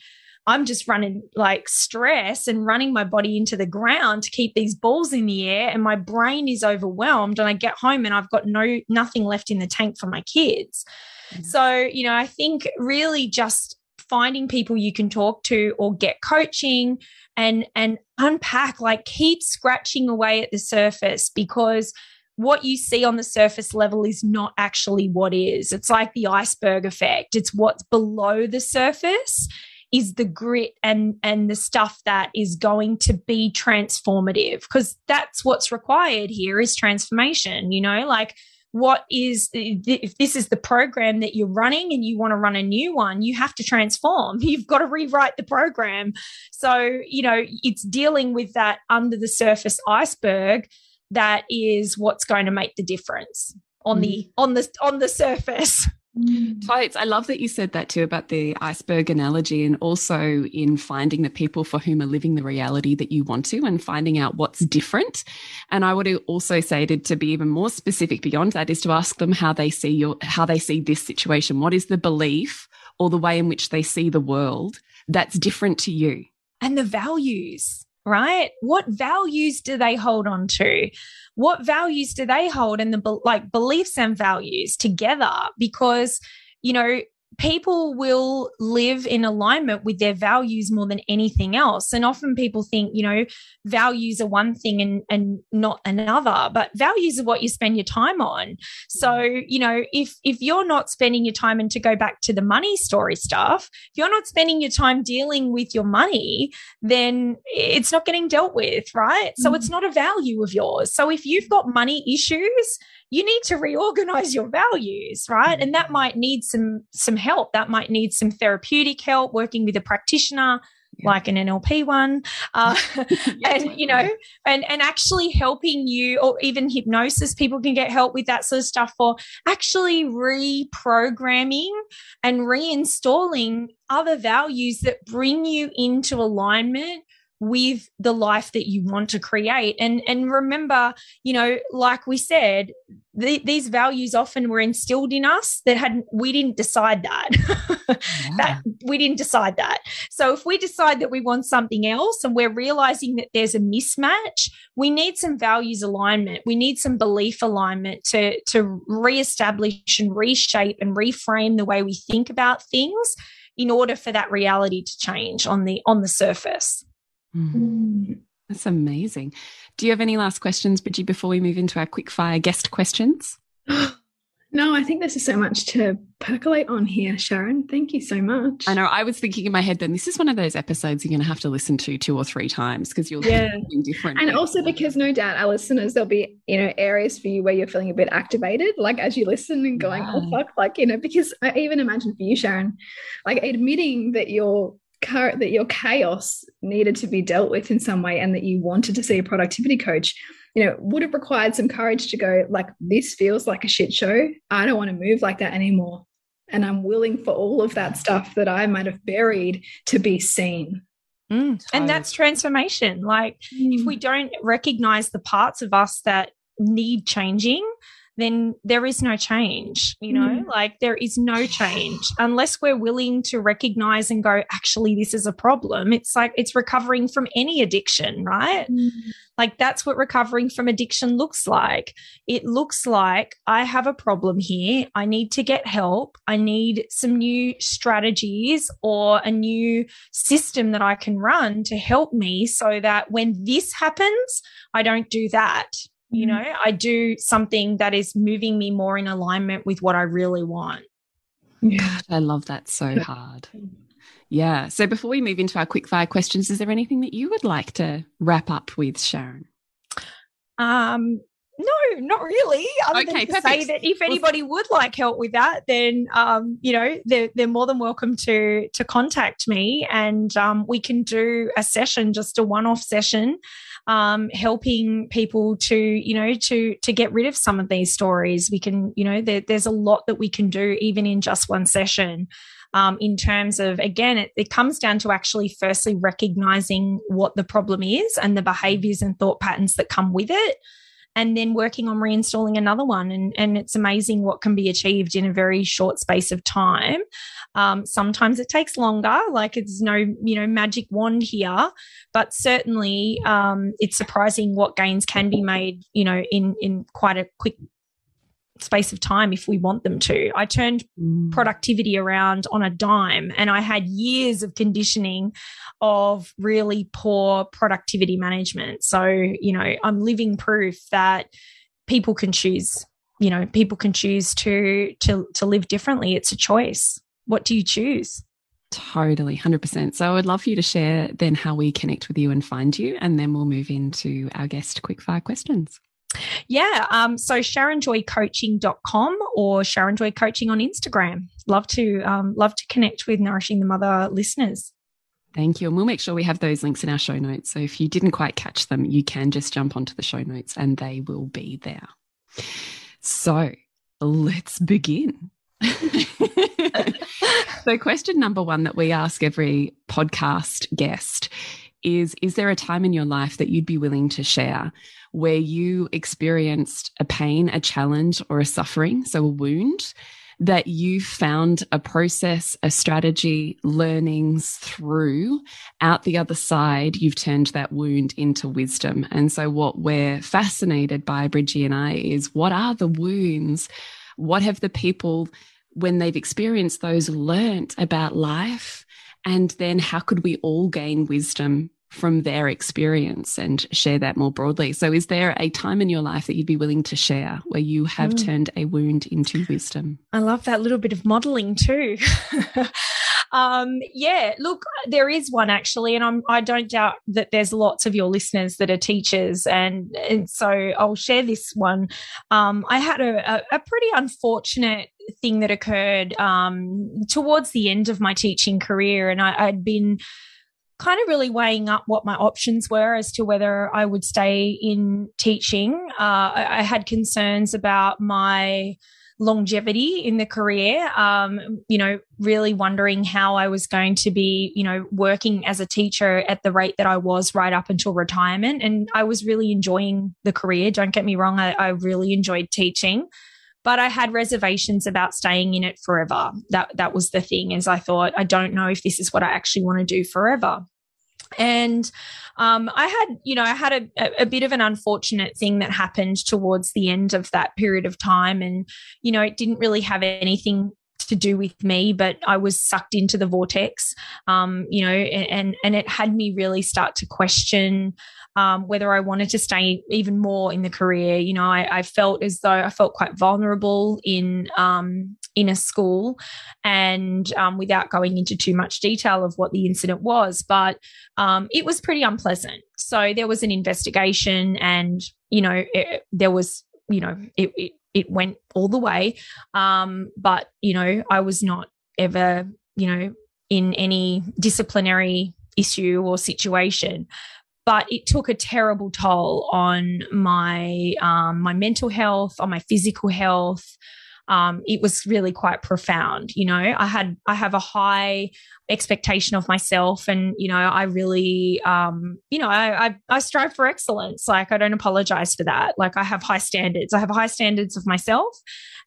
I'm just running like stress and running my body into the ground to keep these balls in the air and my brain is overwhelmed and I get home and I've got no nothing left in the tank for my kids. Mm-hmm. So, you know, I think really just finding people you can talk to or get coaching and and unpack like keep scratching away at the surface because what you see on the surface level is not actually what is. It's like the iceberg effect. It's what's below the surface is the grit and and the stuff that is going to be transformative because that's what's required here is transformation, you know, like what is if this is the program that you're running and you want to run a new one you have to transform you've got to rewrite the program so you know it's dealing with that under the surface iceberg that is what's going to make the difference on mm. the on the on the surface Totes. I love that you said that too about the iceberg analogy and also in finding the people for whom are living the reality that you want to and finding out what's different. And I would also say to, to be even more specific beyond that is to ask them how they see your how they see this situation. What is the belief or the way in which they see the world that's different to you? And the values right? What values do they hold on to? What values do they hold and the like beliefs and values together? Because, you know, people will live in alignment with their values more than anything else. And often people think, you know, values are one thing and, and not another, but values are what you spend your time on. So, you know, if if you're not spending your time and to go back to the money story stuff, if you're not spending your time dealing with your money, then it's not getting dealt with, right? So mm-hmm. it's not a value of yours. So if you've got money issues, you need to reorganize your values right? And that might need some some help. That might need some therapeutic help working with a practitioner yeah. like an NLP one, uh, and you know, and and actually helping you, or even hypnosis, people can get help with that sort of stuff for actually reprogramming and reinstalling other values that bring you into alignment with the life that you want to create. And and remember you know like we said the, these values often were instilled in us that had we didn't decide that. Yeah. that we didn't decide that. So if we decide that we want something else and we're realizing that there's a mismatch we need some values alignment. We need some belief alignment to to reestablish and reshape and reframe the way we think about things in order for that reality to change on the on the surface Mm. That's amazing. Do you have any last questions, Bridgie, before we move into our quick fire guest questions? No, I think there's so much to percolate on here, Sharon. Thank you so much. I know. I was thinking in my head, then this is one of those episodes you're going to have to listen to two or three times because you'll yeah. different. And also because no doubt our listeners, there'll be you know areas for you where you're feeling a bit activated, like as you listen and going, oh, yeah. oh fuck, like you know, because I even imagine for you, Sharon, like admitting that your that your chaos needed to be dealt with in some way and that you wanted to see a productivity coach you know, would have required some courage to go, like, this feels like a shit show. I don't want to move like that anymore. And I'm willing for all of that stuff that I might have buried to be seen. Mm. And that's transformation. Like, mm. if we don't recognize the parts of us that need changing, then there is no change, you know, mm. like there is no change unless we're willing to recognize and go, actually, this is a problem. It's like it's recovering from any addiction, right? Mm. Like that's what recovering from addiction looks like. It looks like I have a problem here. I need to get help. I need some new strategies or a new system that I can run to help me so that when this happens, I don't do that you mm-hmm. know i do something that is moving me more in alignment with what i really want yeah i love that so hard yeah so before we move into our quick fire questions is there anything that you would like to wrap up with sharon um no, not really. Other okay, than to perfect. say that if anybody would like help with that, then um, you know they're they're more than welcome to to contact me, and um, we can do a session, just a one off session, um, helping people to you know to to get rid of some of these stories. We can you know there, there's a lot that we can do even in just one session. Um, in terms of again it, it, comes down to actually firstly recognizing what the problem is and the behaviors and thought patterns that come with it and then working on reinstalling another one. And, and it's amazing what can be achieved in a very short space of time. Um, sometimes it takes longer, like it's no, you know, magic wand here, but certainly um, it's surprising what gains can be made, you know, in in quite a quick space of time if we want them to. I turned mm. productivity around on a dime and I had years of conditioning of really poor productivity management. So, you know, I'm living proof that people can choose, you know, people can choose to to to live differently. It's a choice. What do you choose? Totally, 100%. So I would love for you to share then how we connect with you and find you, and then we'll move into our guest quickfire questions. Yeah. Um, so SharonJoyCoaching.com or Sharon Joy Coaching on Instagram. Love to um, love to connect with Nourishing the Mother listeners. Thank you. And we'll make sure we have those links in our show notes. So if you didn't quite catch them, you can just jump onto the show notes and they will be there. So let's begin. so, question number one that we ask every podcast guest is Is there a time in your life that you'd be willing to share where you experienced a pain, a challenge, or a suffering, so a wound, that you found a process, a strategy, learnings through out the other side, you've turned that wound into wisdom. And so, what we're fascinated by, Bridgie and I, is what are the wounds? What have the people, when they've experienced those, learnt about life? And then, how could we all gain wisdom from their experience and share that more broadly. So, is there a time in your life that you'd be willing to share where you have mm. turned a wound into wisdom? I love that little bit of modeling too. um, yeah, look, there is one actually, and I'm, I don't doubt that there's lots of your listeners that are teachers, and, and so I'll share this one. Um, I had a, a, a pretty unfortunate thing that occurred um, towards the end of my teaching career, and I, I'd been kind of really weighing up what my options were as to whether I would stay in teaching. Uh, I, I, had concerns about my longevity in the career, um, you know, really wondering how I was going to be, you know, working as a teacher at the rate that I was right up until retirement. And I was really enjoying the career. Don't get me wrong, I, I really enjoyed teaching but I had reservations about staying in it forever. That that was the thing is I thought I don't know if this is what I actually want to do forever. And um, I had, you know, I had a, a bit of an unfortunate thing that happened towards the end of that period of time. And, you know, it didn't really have anything to do with me, but I was sucked into the vortex, um, you know, and and it had me really start to question um, whether I wanted to stay even more in the career. You know, I, I felt as though I felt quite vulnerable in um, in a school, and um, without going into too much detail of what the incident was, but um, it was pretty unpleasant. So there was an investigation, and you know, it, there was you know, it, it it went all the way. Um, but, you know, I was not ever, you know, in any disciplinary issue or situation. But it took a terrible toll on my um, my mental health, on my physical health, um, it was really quite profound. You know, I had I have a high expectation of myself, and you know, I really, um, you know, I, I I strive for excellence. Like I don't apologize for that. Like I have high standards. I have high standards of myself,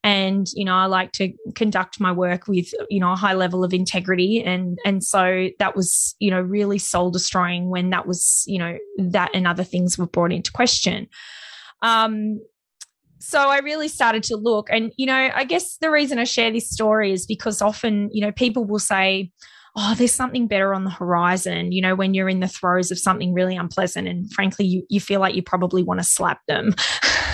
and you know, I like to conduct my work with you know a high level of integrity, and and so that was you know really soul destroying when that was you know that and other things were brought into question. Um, so I really started to look. And, you know, I guess the reason I share this story is because often, you know, people will say, oh, there's something better on the horizon, you know, when you're in the throes of something really unpleasant. And frankly, you, you feel like you probably want to slap them.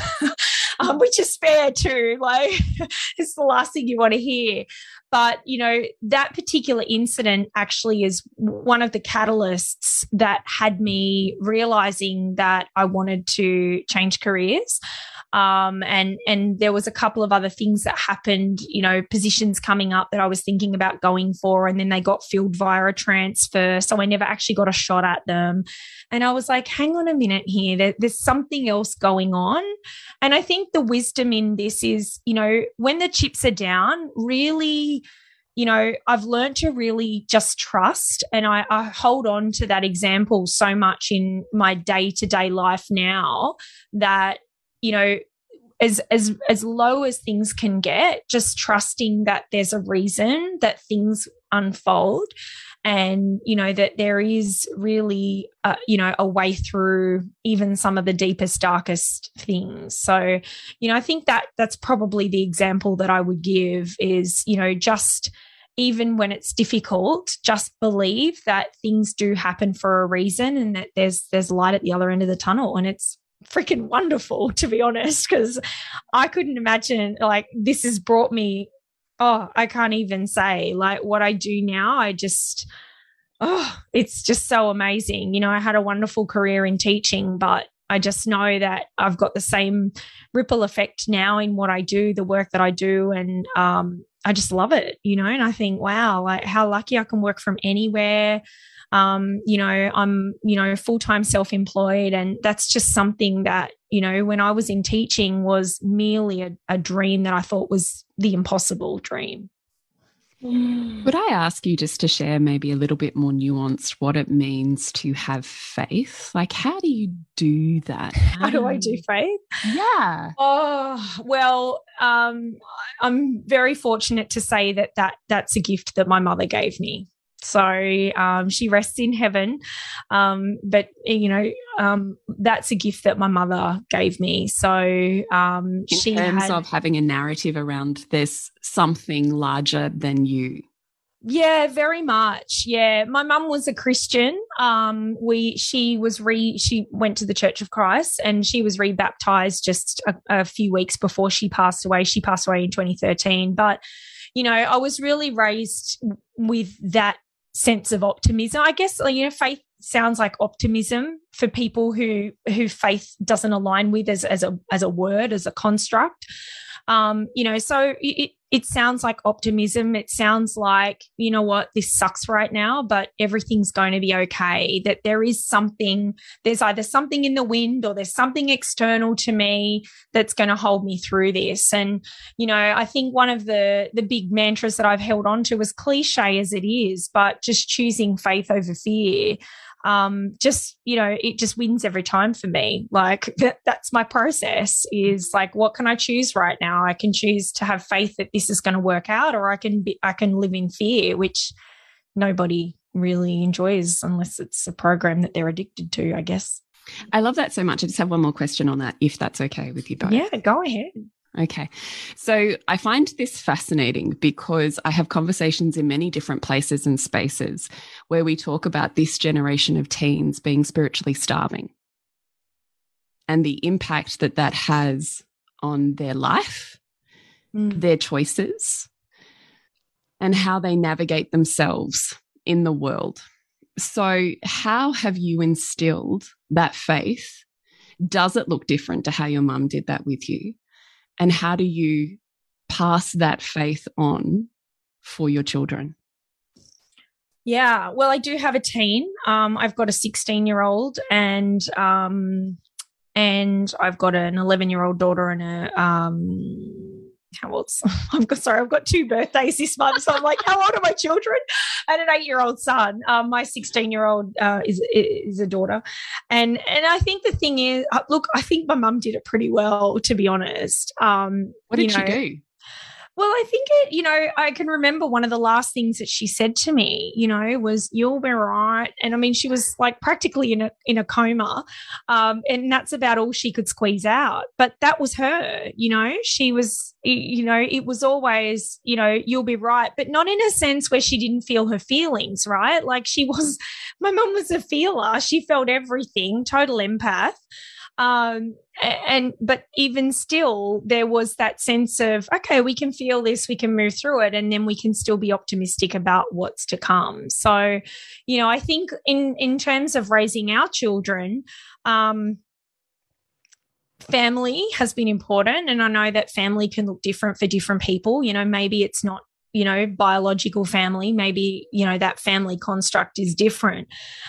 um, which is fair too. Like, it's the last thing you want to hear. But, you know, that particular incident actually is one of the catalysts that had me realizing that I wanted to change careers. Um, and and there was a couple of other things that happened, you know, positions coming up that I was thinking about going for, and then they got filled via a transfer, so I never actually got a shot at them. And I was like, hang on a minute here, there, there's something else going on. And I think the wisdom in this is, you know, when the chips are down, really you know, I've learned to really just trust and I, I, hold on to that example so much in my day to day life now that you know, as as as low as things can get, just trusting that there's a reason that things unfold and you know that there is really uh, you know a way through even some of the deepest darkest things so you know i think that that's probably the example that i would give is you know just even when it's difficult just believe that things do happen for a reason and that there's there's light at the other end of the tunnel and it's freaking wonderful, to be honest, because I couldn't imagine like this has brought me. Oh, I can't even say like what I do now. I just, oh, it's just so amazing. You know, I had a wonderful career in teaching, but I just know that I've got the same ripple effect now in what I do, the work that I do, and um, I just love it, you know. And I think, wow, like how lucky I can work from anywhere. Um, you know, I'm, you know, full time self employed. And that's just something that, you know, when I was in teaching was merely a, a dream that I thought was the impossible dream. Would I ask you just to share maybe a little bit more nuanced what it means to have faith? Like, how do you do that? How, how do I do faith? Yeah. Oh, well, um, I'm very fortunate to say that, that that's a gift that my mother gave me. So um, she rests in heaven. Um, but, you know, um, that's a gift that my mother gave me. So um, in she terms had, of having a narrative around there's something larger than you. Yeah, very much. Yeah, my mum was a Christian. Um, we she was re she went to the Church of Christ and she was rebaptized just a, a few weeks before she passed away. She passed away in 2013, but you know, I was really raised with that sense of optimism. I guess you know faith sounds like optimism for people who who faith doesn't align with as as a as a word as a construct. Um, you know, so it, it sounds like optimism. It sounds like, you know what, this sucks right now, but everything's going to be okay. That there is something, there's either something in the wind or there's something external to me that's going to hold me through this. And, you know, I think one of the the big mantras that I've held on to, as cliche as it is, but just choosing faith over fear um, just you know it just wins every time for me. Like that, that's my process is like what can i choose right now? I can choose to have faith that this is going to work out or i can be i can live in fear which nobody really enjoys unless it's a program that they're addicted to i guess. I love that so much. I just have one more question on that if that's okay with you both. Yeah go ahead Okay. So I find this fascinating because I have conversations in many different places and spaces where we talk about this generation of teens being spiritually starving and the impact that that has on their life, mm. their choices, and how they navigate themselves in the world. So, how have you instilled that faith? Does it look different to how your mum did that with you? And how do you pass that faith on for your children? Yeah, well, I do have a teen. Um, I've got a 16 year old and um, and I've got an 11 year old daughter and a um, how old? I've got sorry, I've got two birthdays this month, so I'm like, how old are my children? And an eight year old son. Um, my 16 year old uh, is is a daughter, and and I think the thing is, uh, look, I think my mum did it pretty well, to be honest. Um, what did you know, she do? Well, I think it, you know, I can remember one of the last things that she said to me, you know, was you'll be right. And I mean, she was like practically in a in a coma. Um, and that's about all she could squeeze out. But that was her, you know, she was you know, it was always, you know, you'll be right, but not in a sense where she didn't feel her feelings, right? Like she was, my mum was a feeler. She felt everything, total empath um, and but even still there was that sense of okay we can feel this we can move through it and then we can still be optimistic about what's to come. So you know i think in in terms of raising our children um family has been important. And i know that family can look different for different people. You know maybe it's not you know biological family maybe you know that family construct is different.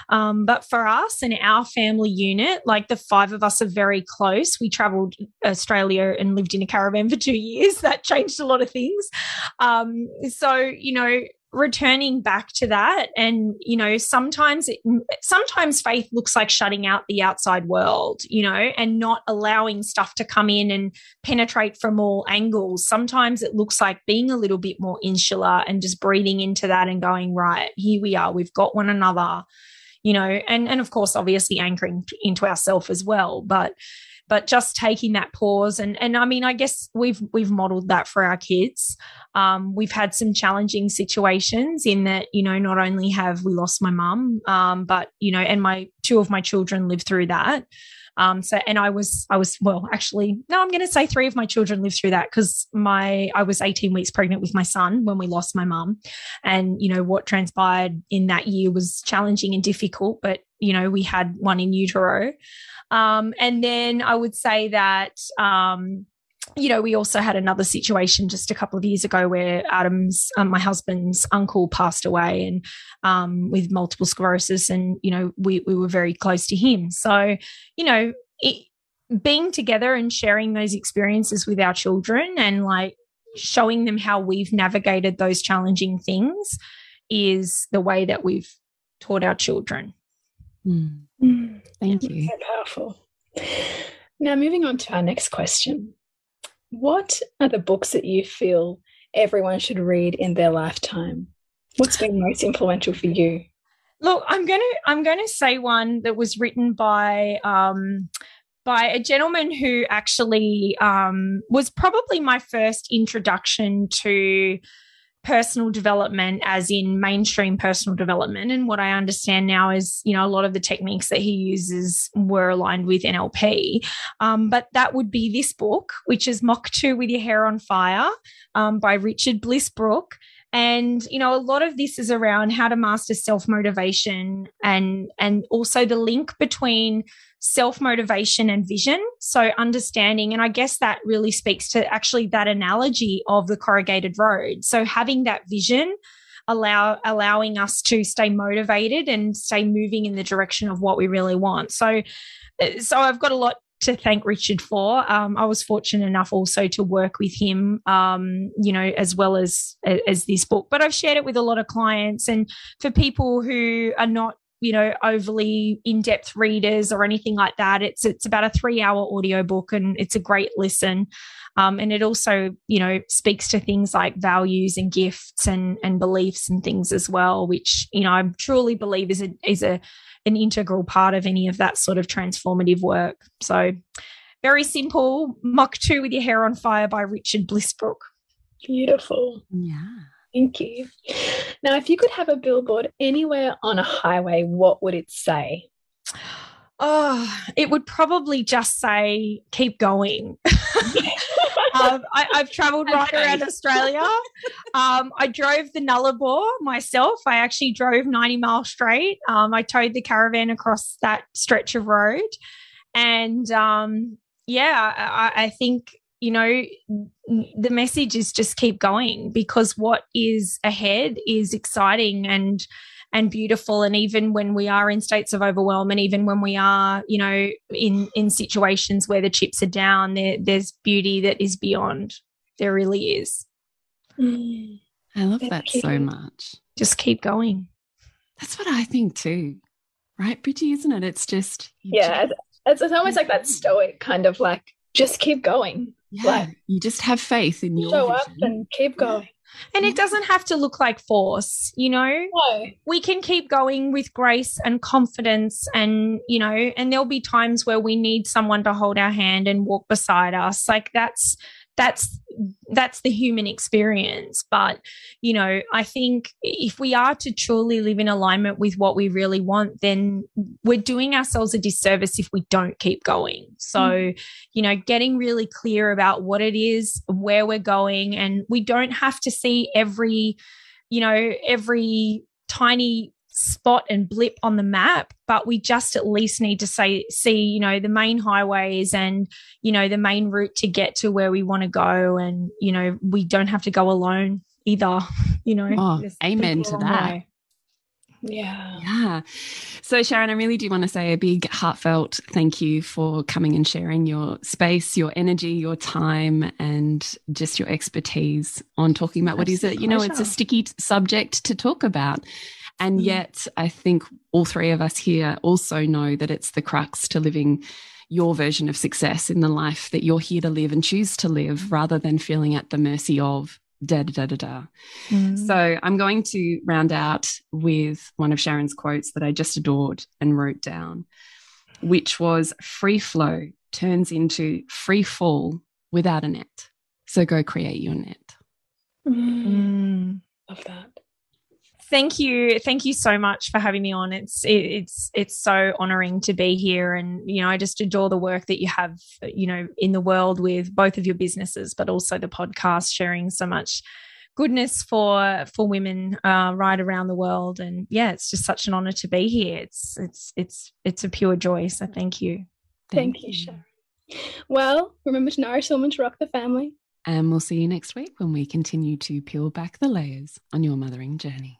Um, but for us and our family unit like the five of us are very close. We traveled australia and lived in a caravan for two years. That changed a lot of things. Um, so you know returning back to that. And you know sometimes it, sometimes faith looks like shutting out the outside world you know and not allowing stuff to come in and penetrate from all angles. Sometimes it looks like being a little bit more insular and just breathing into that and going right here we are. We've got one another you know. And and of course obviously anchoring into ourself as well. But but just taking that pause and and I mean I guess we've we've modeled that for our kids. Um, we've had some challenging situations in that you know not only have we lost my mum, um, but you know and my two of my children lived through that. Um, so, and I was, I was, well, actually, no, I'm going to say three of my children lived through that because my, I was 18 weeks pregnant with my son when we lost my mum. And, you know, what transpired in that year was challenging and difficult, but, you know, we had one in utero. Um, and then I would say that, um, you know, we also had another situation just a couple of years ago where Adam's, um, my husband's uncle passed away and um, with multiple sclerosis, and you know, we we were very close to him. So, you know, it, being together and sharing those experiences with our children and like showing them how we've navigated those challenging things is the way that we've taught our children. Mm. Mm. Thank you. So powerful. Now, moving on to our next question. What are the books that you feel everyone should read in their lifetime? What's been most influential for you? Look, I'm gonna I'm gonna say one that was written by um, by a gentleman who actually um, was probably my first introduction to personal development as in mainstream personal development. And what i understand now is you know a lot of the techniques that he uses were aligned with nlp um, but that would be this book which is mach 2 with your hair on fire um, by richard bliss brooke and you know a lot of this is around how to master self motivation and and also the link between self motivation and vision. So, understanding, and I guess that really speaks to actually that analogy of the corrugated road. So, having that vision allow allowing us to stay motivated and stay moving in the direction of what we really want. So, so I've got a lot to thank Richard for. Um, I was fortunate enough also to work with him, um, you know, as well as as this book. But I've shared it with a lot of clients, and for people who are not you know overly in-depth readers or anything like that it's it's about a three hour audiobook and it's a great listen um, and it also you know speaks to things like values and gifts and and beliefs and things as well which you know i truly believe is a is a an integral part of any of that sort of transformative work so very simple. Mach 2 with your hair on fire by Richard Bliss Brooke. Beautiful. Yeah. Thank you. Now, if you could have a billboard anywhere on a highway, what would it say? Oh, it would probably just say, keep going. um, I, have traveled right around Australia. Um, I drove the Nullarbor myself. I actually drove 90 miles straight. Um, I towed the caravan across that stretch of road. And um, yeah, I, I think you know, the message is just keep going because what is ahead is exciting and and beautiful. And even when we are in states of overwhelm and even when we are you know in in situations where the chips are down there there's beauty that is beyond. There really is. Mm. i love that so much. Just keep going. That's what i think too right bridgie isn't it? It's just yeah just, it's, it's almost like that stoic kind of like just keep going yeah, like, you just have faith in your show vision. up and keep going and it doesn't have to look like force, you know? No. We can keep going with grace and confidence and, you know, and there'll be times where we need someone to hold our hand and walk beside us. Like that's that's that's the human experience but you know i think if we are to truly live in alignment with what we really want then we're doing ourselves a disservice if we don't keep going so mm. you know getting really clear about what it is where we're going and we don't have to see every you know every tiny spot and blip on the map but we just at least need to say see you know the main highways and you know the main route to get to where we want to go and you know we don't have to go alone either you know oh, amen to that way. Yeah. Yeah. So, Sharon, I really do want to say a big heartfelt thank you for coming and sharing your space, your energy, your time, and just your expertise on talking about what is it. You know, it's a sticky subject to talk about. And mm. yet, I think all three of us here also know that it's the crux to living your version of success in the life that you're here to live and choose to live rather than feeling at the mercy of da da da da. Mm. So I'm going to round out with one of Sharon's quotes that I just adored and wrote down, which was free flow turns into free fall without a net. So go create your net. Mm. Love that thank you thank you so much for having me on. It's it's it's so honoring to be here. And you know i just adore the work that you have you know in the world with both of your businesses but also the podcast sharing so much goodness for for women uh, right around the world. And yeah it's just such an honor to be here. It's it's it's it's a pure joy. So thank you. Thank, thank you, Sharon. well remember to nourish the woman to rock the family. And we'll see you next week when we continue to peel back the layers on your mothering journey